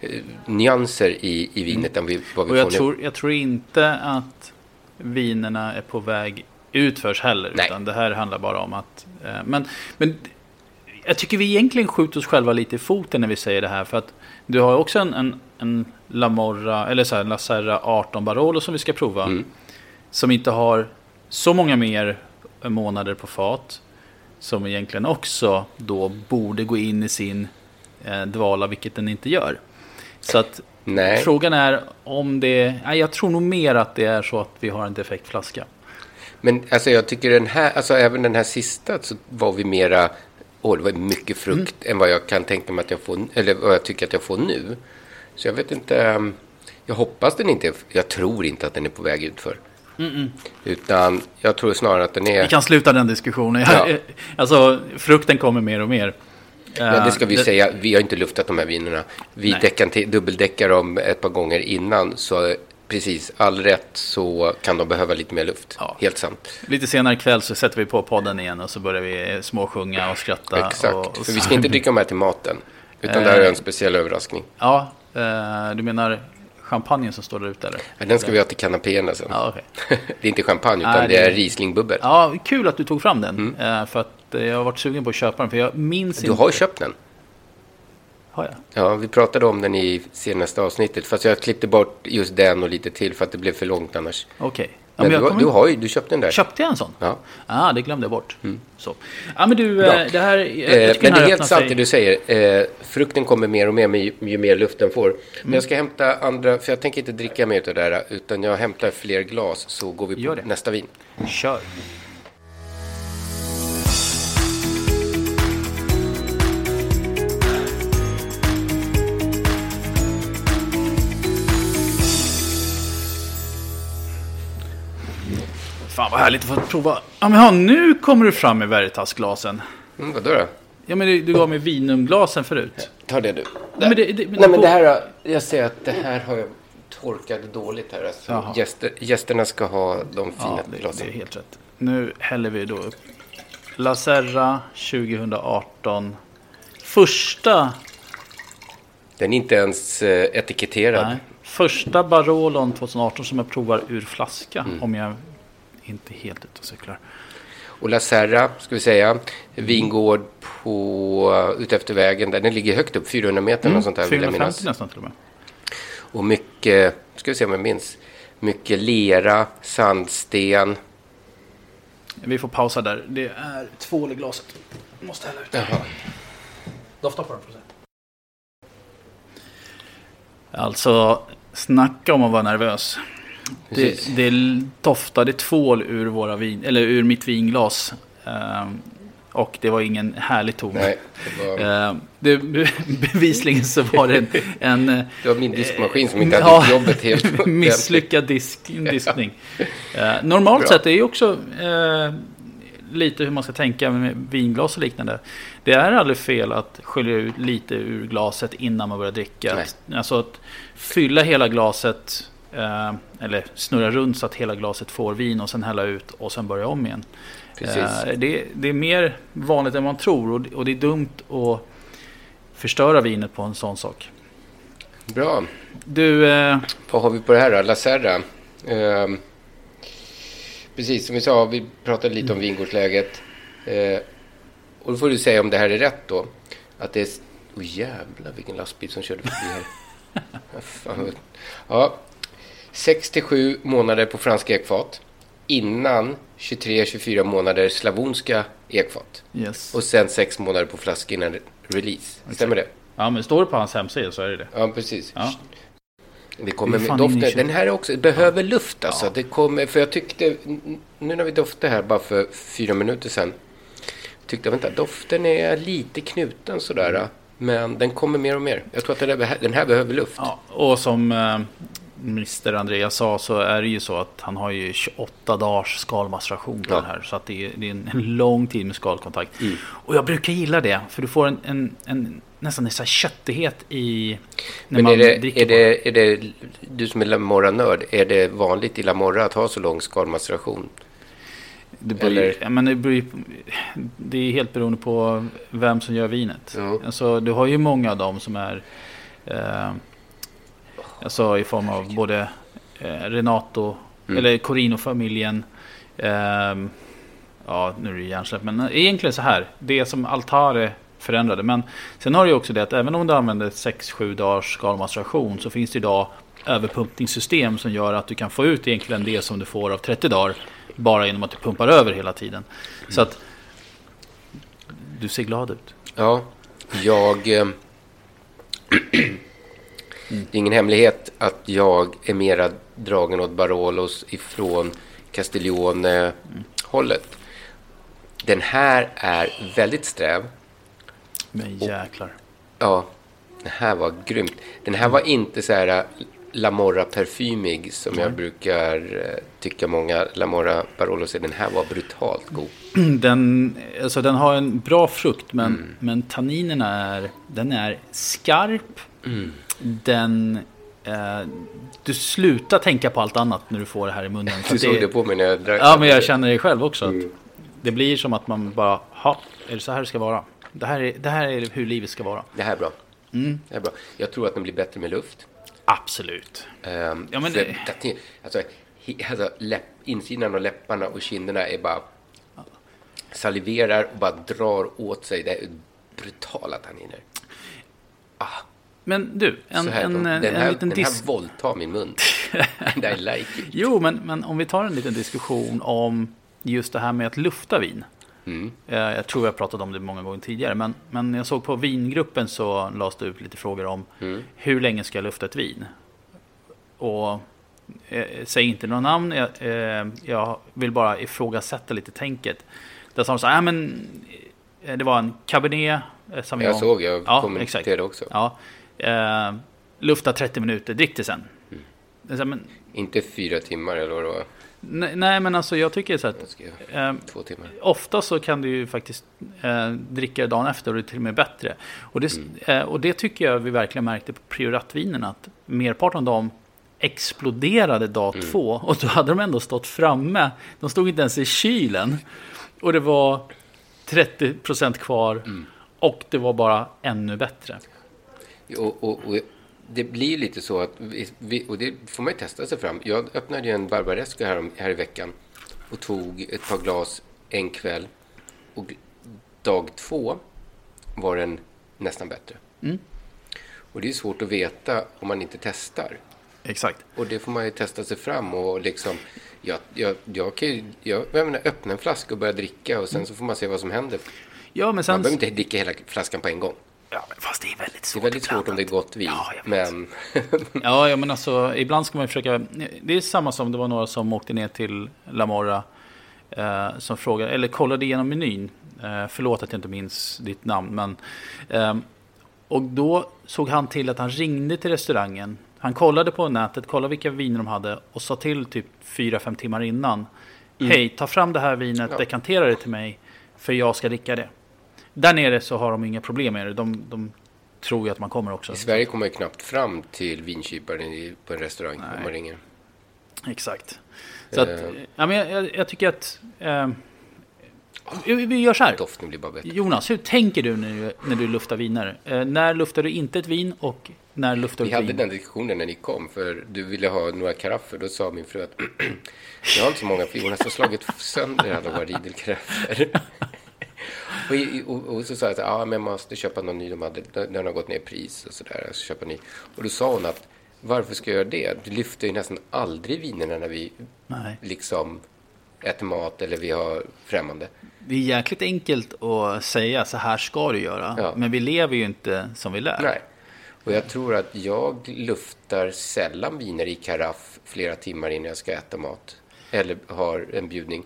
eh, nyanser i, i vinet än vi, vad vi Och får jag nu. tror, jag tror inte att vinerna är på väg utförs heller. Nej. Utan det här handlar bara om att... Eh, men, men jag tycker vi egentligen skjuter oss själva lite i foten när vi säger det här. För att du har ju också en, en, en La Morra, eller så här, La Serra 18 Barolo som vi ska prova. Mm. Som inte har så många mer månader på fat. Som egentligen också då borde gå in i sin eh, dvala, vilket den inte gör. Så att Nej. Frågan är om det... Nej, jag tror nog mer att det är så att vi har en defekt flaska. Men alltså jag tycker den här, alltså även den här sista så var vi mera, åh det var mycket frukt Mm. än vad jag kan tänka mig att jag får, eller vad jag tycker att jag får nu. Så jag vet inte, um, jag hoppas den inte, jag tror inte att den är på väg utför. Mm-mm. Utan jag tror snarare att den är... Vi kan sluta den diskussionen. Ja. Alltså, frukten kommer mer och mer. Men det ska vi Eh, säga, vi har inte luftat de här vinerna. Vi dubbeldäckar dem ett par gånger innan. Så precis, all rätt så kan de behöva lite mer luft. Helt sant. Lite senare ikväll så sätter vi på podden igen och så börjar vi småsjunga och skratta. Exakt, och, och för vi ska inte dricka de här till maten. Utan det här är en speciell överraskning. Ja, eh, du menar champagnen som står där ute eller? Men den ska vi ha till kanapéerna sen. Ja, okej. det är inte champagne utan Nej, det är Rieslingbubbel. Ja, kul att du tog fram den. Eh, För att jag har varit sugen på att köpa den. För jag minns Du inte. har köpt den. Har jag? Ja, vi pratade om den i senaste avsnittet. Fast jag klippte bort just den och lite till för att det blev för långt annars. Okej. Ja, Men, men jag du, du har ju, du köpte den där. Köpte jag en sån? Ja. Mm. Ah, det glömde jag bort. Så. Ja, men du, Bra. eh, det här... Eh, men det är helt sant det du säger. Eh, frukten kommer mer och mer med ju, ju mer luft den får. Mm. Men jag ska hämta andra, för jag tänker inte dricka mer av det där. Utan jag hämtar fler glas så går vi på nästa vin. Kör. Fan vad härligt att få prova. Ja men ja, nu kommer du fram med Veritas-glasen. Mm, vadå då? Ja men du, du gav mig Vinum-glasen förut. Ta det du. Nej, men det, det, Nej men det här, har- jag ser att det här har jag torkat dåligt här. Alltså. Jaha. Gäster, gästerna ska ha de fina Ja, det, glasen. det är helt rätt. Nu häller vi då upp La Serra 2018. Första, Den är inte ens eh, etiketterad. nej, första Barolon 2018 som jag provar ur flaska. Mm. Om jag inte helt ute och cyklar. Och La Serra, ska vi säga, vingård på, ute efter vägen. Där den ligger högt upp, 400 meter Mm, och sånt där vill jag 450 minnas. nästan till och med. Och mycket, ska vi se om jag minns, mycket lera, sandsten. Vi får pausa där. Det är tvål i glaset. Jag måste hälla ut. Jaha. Dofta på den för att se. Alltså, snacka om att vara nervös. Det, det doftade tvål ur, våra vin, eller ur mitt vinglas. Ehm, och det var ingen härlig ton. Nej, det var- Ehm, det, bevisligen så var det en... en Det var min diskmaskin som inte hade ja, jobbet helt Misslyckad disk, diskning. Eh, normalt Bra. sett är ju också eh, lite hur man ska tänka med vinglas och liknande. Det är aldrig fel att skölja ut lite ur glaset innan man börjar dricka. Nej. Alltså att fylla hela glaset eh, eller snurra runt så att hela glaset får vin och sen hälla ut och sen börja om igen. Eh, det, det är mer vanligt än man tror och, och det är dumt att förstöra vinet på en sån sak. Bra. Du, eh, Vad har vi på det här då? La Serra. Ehm, precis som vi sa, vi pratade lite om Mm. vingårdsläget. Eh, och då får du säga om det här är rätt då. Att det är... Oh, jävlar vilken lastbil som körde förbi här. Ja, 67 månader på franska ekfat. Innan 23-24 månader slavonska ekfat. Yes. Och sen 6 månader på flaska innan release. Stämmer det? Ja, men står det på hans hemsida så är det det. Ja, precis. Ja. Det kommer med doften. Den här är också, behöver luft alltså. Det kommer, för jag tyckte, nu när vi doftade här bara för fyra minuter sedan, tyckte att doften är lite knuten sådär. Mm. Men den kommer mer och mer. Jag tror att den, här, den här behöver luft. Ja, och som eh, Mr Andreas sa så är det ju så att han har ju 28 dagars skalmaceration på ja. den här. Så att det är, det är, en lång tid med skalkontakt. Mm. Och jag brukar gilla det. För du får en, en, en nästan en köttighet i... När Men man är, det, är, det, är det, du som är Lamorra-nörd, är det vanligt i Lamorra att ha så lång skalmaceration? Det, blir, ja, men det, blir, det är helt beroende på vem som gör vinet. Ja. Alltså, du har ju många av dem som är eh, alltså i form av både eh, Renato mm. eller Corino-familjen. Eh, ja, nu är det hjärnsläpp. Men egentligen så här. Det som Altare förändrade. Men sen har du ju också det att även om du använder 6-7 dagars skalmaceration så finns det idag överpumpningssystem som gör att du kan få ut egentligen det som du får av 30 dagar bara genom att du pumpar över hela tiden. Mm. Så att du ser glad ut. Ja, jag... Eh, det är ingen hemlighet att jag är mera dragen åt Barolos ifrån Castiglione-hållet. Den här är väldigt sträv. Men jäklar. Och, ja, den här var grymt. Den här var inte så här Lamorra parfymig som mm. jag brukar eh, tycka många Lamorra Barolos är. Den här var brutalt god. Den, alltså den har en bra frukt men, mm. men tanninerna är, den är skarp. Mm. Den, eh, du slutar tänka på allt annat när du får det här i munnen. du såg det, det på mig när jag drack. Ja, men jag känner det själv också. Mm. det blir som att man bara, ha, är det så här det ska vara? Det här, är, det här är hur livet ska vara. Det här är bra. Mm. Det är bra. Jag tror att den blir bättre med luft. Absolut. Um, ja, men det... alltså, alltså, läpp, insidan av läpparna och kinderna är bara saliverar och bara drar åt sig. Det brutala tanniner. Ah. Men du, en, här, en, den, en, här, liten den här våldtar min mun. And I like it. Jo, men, men om vi tar en liten diskussion om just det här med att lufta vin. Mm. Eh, jag tror jag pratat om det många gånger tidigare. Men, men jag såg på vingruppen så lades det ut lite frågor om mm. hur länge ska jag lufta ett vin? Och eh, säg inte några namn. Jag, eh, jag, vill bara ifrågasätta lite tänket. Där sa de så här, men eh, det var en cabernet eh, Jag såg, jag ja, kommenterade också. Ja, eh, lufta 30 minuter, drick det sen. Mm. Så, men, inte fyra timmar eller vad det var? Nej, nej, men alltså jag tycker så att eh, två timmar. ofta så kan du ju faktiskt eh, dricka dagen efter och det är till och med bättre. Och det, mm. eh, och det tycker jag vi verkligen märkte på prioratvinerna att merparten av dem exploderade dag mm. två och då hade de ändå stått framme. De stod inte ens i kylen och det var 30 procent kvar mm. och det var bara ännu bättre. Och, och, och det blir lite så att, vi, och det får man ju testa sig fram. Jag öppnade ju en Barbaresco här, här i veckan och tog ett par glas en kväll. Och dag två var den nästan bättre. Mm. Och det är svårt att veta om man inte testar. Exakt. Och det får man ju testa sig fram och liksom, jag, jag, jag kan ju, jag, jag menar, öppna en flaska och börja dricka och sen mm. så får man se vad som händer. Ja, men sen... Man behöver inte dricka hela flaskan på en gång. Ja, fast det är väldigt svårt. Det är väldigt svårt om det är gott vin. Ja, men... ja, ja, men alltså ibland ska man försöka. Det är samma som det var några som åkte ner till La Morra. Eh, som frågade, eller kollade igenom menyn. Eh, förlåt att jag inte minns ditt namn. Men, eh, och då såg han till att han ringde till restaurangen. Han kollade på nätet, kollade vilka viner de hade och sa till typ 4-5 timmar innan. Mm. Hej, ta fram det här vinet, ja. dekantera det till mig. För jag ska dricka det. Där nere så har de inga problem med det. De, de tror ju att man kommer också. I Sverige kommer man knappt fram till vinkyparen på en restaurang Nej. om man ringer. Exakt. Så att, uh, ja, men jag, jag, jag tycker att... Uh, vi gör så här. Doften blir bara bättre. Jonas, hur tänker du när du, när du luftar viner? Uh, när luftar du inte ett vin och när luftar du vin? Vi hade den diskussionen när ni kom, för du ville ha några karaffer. Då sa min fru att jag har inte så många, för Jonas har slagit sönder alla våra ridelkaraffer. Och, och, och, så sa jag att men jag måste köpa någon ny. De hade, den har gått ner i pris och sådär. Så köpa ny. Och då sa hon att varför ska jag göra det? Du lyfter ju nästan aldrig vinerna när vi Nej. liksom äter mat eller vi har främmande. Det är jäkligt enkelt att säga så här ska du göra. Ja. Men vi lever ju inte som vi lär. Nej. Och jag tror att jag luftar sällan viner i karaff flera timmar innan jag ska äta mat. Eller har en bjudning.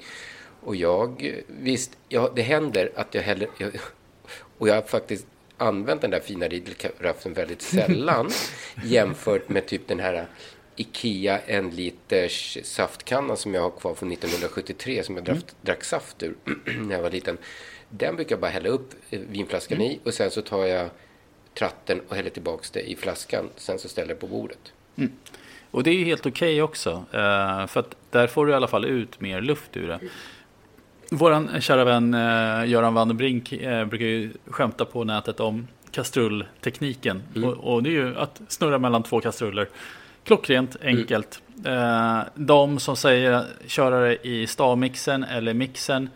Och jag, visst, ja, det händer att jag häller, jag, och jag har faktiskt använt den där fina Riedel-karaffen väldigt sällan jämfört med typ den här Ikea en liters saftkanna som jag har kvar från 1973 som jag drack, Mm. drack saft ur när jag var liten. Den brukar jag bara hälla upp eh, vinflaskan Mm. i och sen så tar jag tratten och häller tillbaks det i flaskan. Sen så ställer jag på bordet. Och det är ju helt okej också. eh, för att där får du i alla fall ut mer luft ur det. Vår kära vän eh, Göran Vanderbrink eh, brukar ju skämta på nätet om kastrulltekniken. Mm. Och, och det är ju att snurra mellan två kastruller. Klockrent, enkelt. Eh, de som säger köra det i stavmixen eller mixen.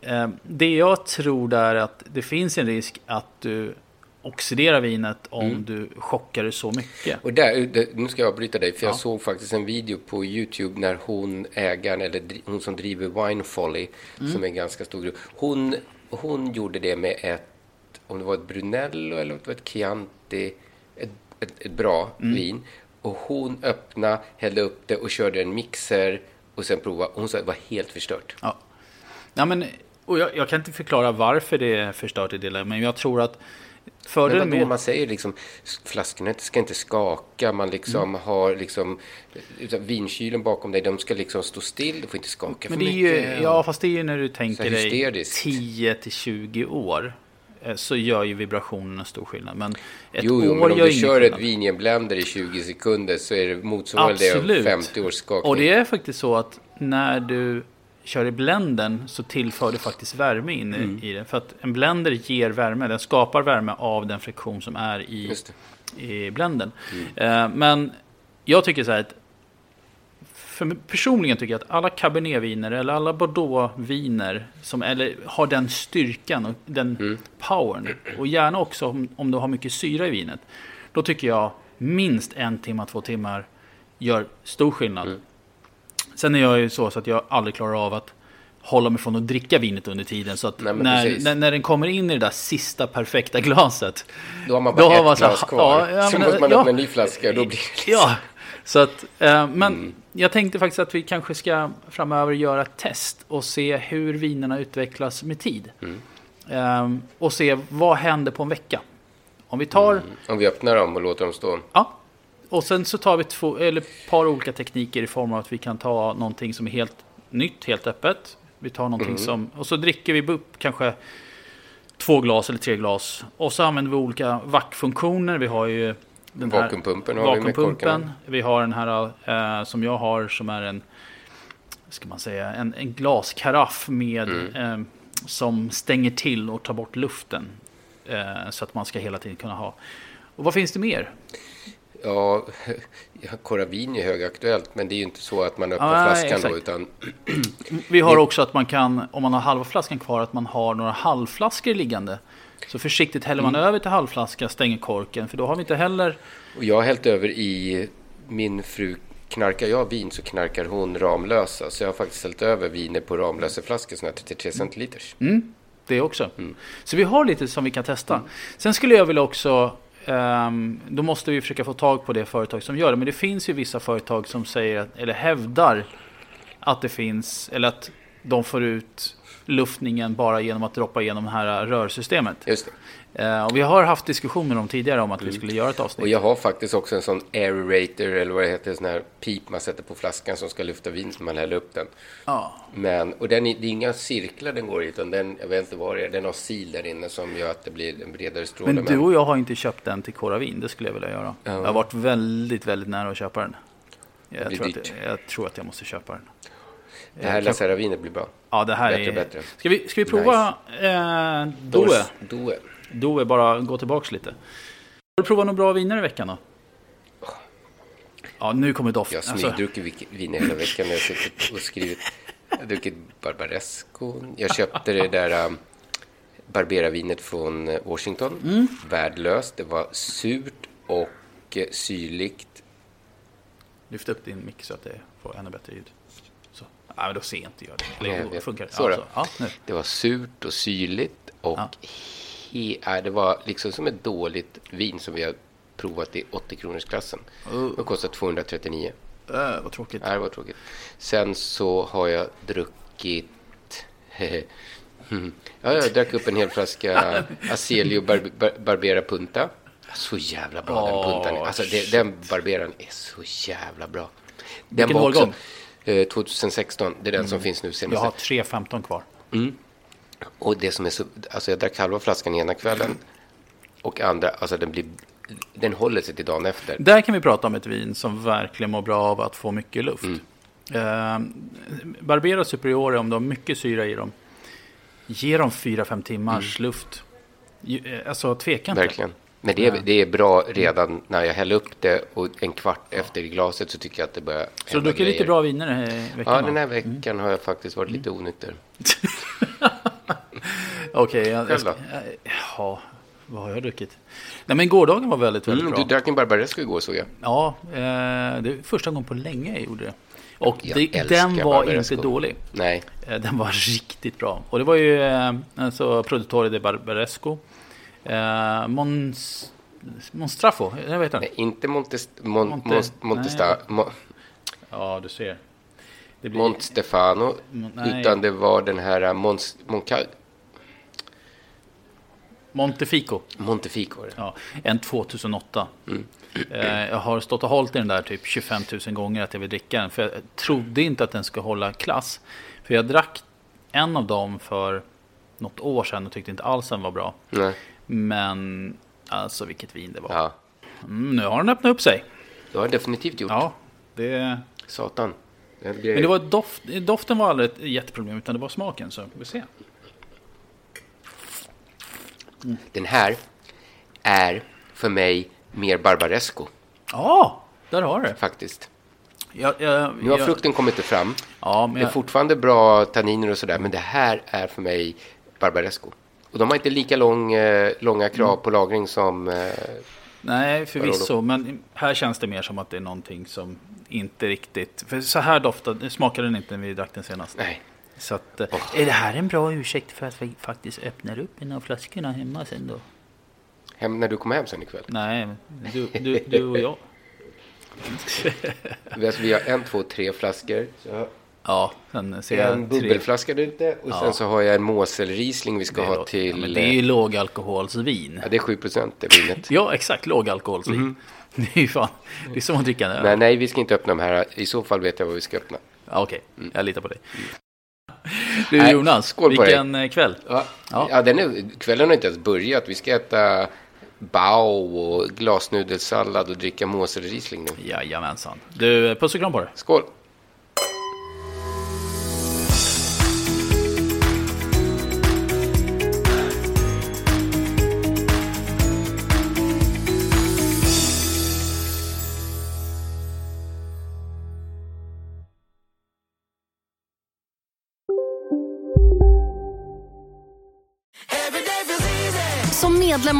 Eh, det jag tror är att det finns en risk att du oxiderar vinet om Mm. du chockar det så mycket. Och där, nu ska jag avbryta dig, för Ja. jag såg faktiskt en video på YouTube när hon, ägaren, eller hon som driver Wine Folly, Mm. som är en ganska stor grupp, hon, hon gjorde det med ett, om det var ett Brunello eller var ett Chianti, ett, ett, ett bra Mm. vin. Och hon öppnade, hällde upp det och körde en mixer och sen provade. Hon sa att det var helt förstört. Ja. Ja, men, och jag, jag kan inte förklara varför det är förstört i läget, men jag tror att Men vadå, med... man säger liksom flaskorna ska inte skaka, man liksom Mm. har liksom vinkylen bakom dig, de ska liksom stå still, du får inte skaka Men för det är ju, mycket. ja, fast det är ju när du tänker dig hysteriskt. 10 till 20 år. eh, Så gör ju vibrationen en stor skillnad. Men ett jo, jo, år men om du kör skillnad. ett vin i en blender i 20 sekunder så är det motsvarande det Absolut. 50 års skakning. Och det är faktiskt så att när du kör i blenden så tillför du faktiskt värme in i- Mm. i det. För att en blender ger värme, den skapar värme av den friktion som är i, i blenden. Mm. Eh, men jag tycker så här att för personligen tycker jag att alla cabernetviner eller alla bordeauxviner som eller har den styrkan och den Mm. powern och gärna också om, om du har mycket syra i vinet. Då tycker jag minst en timme, två timmar gör stor skillnad. Mm. Sen är jag ju så, så att jag aldrig klarar av att hålla mig från att dricka vinet under tiden. Så att Nej, när, när, när den kommer in i det där sista perfekta glaset. Då har man bara ett så glas kvar. ja, ja, så men, måste man ja. öppna en ny flaska och då blir det liksom... Ja, så att, eh, men Mm. jag tänkte faktiskt att vi kanske ska framöver göra ett test och se hur vinerna utvecklas med tid. Mm. Eh, och se vad händer på en vecka. Om vi tar, Mm. Om vi öppnar dem och låter dem stå. ja, och sen så tar vi två, eller ett par olika tekniker i form av att vi kan ta någonting som är helt nytt, helt öppet. Vi tar någonting Mm. som, och så dricker vi upp kanske två glas eller tre glas. Och så använder vi olika vackfunktioner. Vi har ju den här Vakuumpumpen har vi vakuumpumpen. korkarna. Vi har den här eh, som jag har som är en, ska man säga, en, en glaskaraff med Mm. eh, som stänger till och tar bort luften. Eh, så att man ska hela tiden kunna ha. Och vad finns det mer? Ja, Coravin är högaktuellt, men det är ju inte så att man öppnar nej, flaskan då, exakt. utan Vi har också att man kan, om man har halva flaskan kvar, att man har några halvflaskor liggande. Så försiktigt häller man Mm. över till halvflaska, stänger korken, för då har vi inte heller... Och jag har hällt över i min fru knarkar jag vin så knarkar hon Ramlösa. Så jag har faktiskt hällt över viner på Ramlösa flaskor, sådana här 33 centiliters. Mm, det också. Så vi har lite som vi kan testa. Sen skulle jag vilja också, um, då måste vi försöka få tag på det företag som gör det. Men det finns ju vissa företag som säger, att, eller hävdar att det finns, eller att de får ut luftningen bara genom att droppa igenom det här rörsystemet. Just det. Eh, och vi har haft diskussioner om tidigare om att vi skulle göra ett avsnitt. Och jag har faktiskt också en sån aerator, eller vad det heter, en sån här pip man sätter på flaskan som ska lyfta vin när man häller upp den. Ja. Men, och den är, det är inga cirklar den går i, utan den, jag vet inte vad det är, den har sil där inne som gör att det blir en bredare stråle. Men du och jag har inte köpt den till Coravin, det skulle jag vilja göra. Ja. Jag har varit väldigt, väldigt nära att köpa den. Jag, tror att, jag, jag tror att jag måste köpa den. Det här Eh, La Serravinet blir bra. Ja, det här Bättre är... bättre. Ska vi, ska vi prova eh, Doe? Doe. Doe, bara gå tillbaks lite. Har du provat några bra viner i veckan då? Ja, nu kommer doften. Jag har Alltså, smygdruckit vik- vin hela veckan. Jag har suttit och skrivit. Jag har druckit Barbaresco. Jag köpte det där um, Barbera-vinet från eh, Washington. Mm. Värdelöst. Det var surt och eh, syrligt. lyft upp din mick så att det får ännu bättre ljud. Ja, men då ser inte jag det. Nej, Eller, vet. funkar det? Så ja, då. så. Ja. Det var surt och syrligt och Ja. det var liksom som ett dåligt vin som vi har provat i 80 kronors klassen. Uh. Det kostar 239. Äh, vad tråkigt. Nej, det var tråkigt. Sen så har jag druckit. Ja, jag drack upp en hel flaska Aselio bar, bar, Barbera Punta. Så jävla bra den Åh, puntan är. Alltså, det, den Barberan är så jävla bra. Den Vilken var också årgång? Eh, 2016. Det är den som finns nu Jag senast. har 3.15 kvar. Mm. Och det som är så, alltså jag drack halva flaskan ena kvällen och andra, alltså den blir, den håller sig till dagen efter. Där kan vi prata om ett vin som verkligen mår bra av att få mycket luft. Mm. Eh, Barbera Superiore, om de har mycket syra i dem, ge dem 4-5 timmars luft. Ju- eh, Alltså tveka inte. Mm. Verkligen. Men det är, det är bra redan när jag häller upp det och en kvart efter i glaset så tycker jag att det börjar Så du druckit lite bra viner den här veckan? Ja, den här veckan har jag faktiskt varit lite onykter. Okej, jag, jag Själv ska, då? ja, vad har jag druckit? Nej, men gårdagen var väldigt, väldigt Mm, bra. du drack en Barbaresco igår såg jag. Ja, eh, det är första gången på länge jag gjorde det. Och Jag det, den var Barbaresco. inte dålig. Nej. Eh, Den var riktigt bra. Och det var ju eh, alltså Produttore de Barbaresco. Eh, Mons, Monstrafo, jag vet inte. Nej, inte Montes, Mon, Monte- Monte, Montesta, nej. Mo, Ja, du ser. Det blir- Mont Stefano, Mon- nej. utan det var den här uh, Mons, Monca, Montefico. Montefico. Ja, en 2008. Mm. Eh, jag har stått och hållit i den där typ 25 000 gånger att jag vill dricka den. För jag trodde inte att den skulle hålla klass. För jag drack en av dem för något år sedan och tyckte inte alls den var bra. Nej. Men alltså vilket vin det var. Ja, Mm, nu har den öppnat upp sig. det har jag definitivt gjort. Ja, det... Satan. Det Men det var doft, doften var aldrig ett jätteproblem utan det var smaken. Så vi ser. Den här är för mig mer Barbaresco Ja, där har du det. faktiskt. Jag, jag, Nu har jag- frukten kommit fram. Ja, men Det är fortfarande bra tanniner och sådär, men det här är för mig Barbaresco. Och de har inte lika lång, eh, långa krav Mm. på lagring som... Eh, nej, förvisso. Men här känns det mer som att det är någonting som inte riktigt... För så här doftade, smakade den inte när vi drack den senast. nej. Så att, eh, är det här en bra ursäkt för att vi faktiskt öppnar upp en av flaskorna hemma sen då? Hem, när du kommer hem sen ikväll. Nej, du, du, du och jag. Vi- vi har en, två, tre flaskor. Så Ja, sen ser jag en bubbelflaska där ute och Ja. sen så har jag en Mosel-Riesling vi ska ha till... Ja, men det är ju lågalkoholsvin. Ja, det är 7 procent det vinet. Ja, exakt. Lågalkoholsvin. Det är ju fan... Det är som att dricka en öl. Nej, nej, vi ska inte öppna de här. I så fall vet jag vad vi ska öppna. Ja, Okej, jag litar på dig. Du Nej, Jonas, skål på dig. vilken eh, kväll. Ja, Ja. ja. den är, kvällen har inte ens börjat. Vi ska äta bao och glasnudelsallad och dricka Mosel-Riesling nu. Jajamensan. Du, puss och kram på dig. Skål!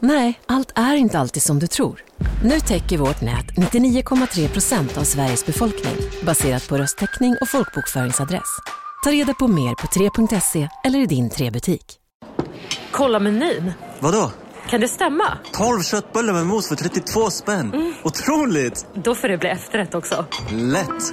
Nej, allt är inte alltid som du tror. Nu täcker vårt nät 99,3 procent av Sveriges befolkning baserat på röstteckning och folkbokföringsadress. Ta reda på mer på 3.se eller i din 3-butik. Kolla menyn. Vadå? Kan det stämma? 12 köttbullar med mos för 32 spänn. Otroligt! Då får det bli efterrätt också. Lätt!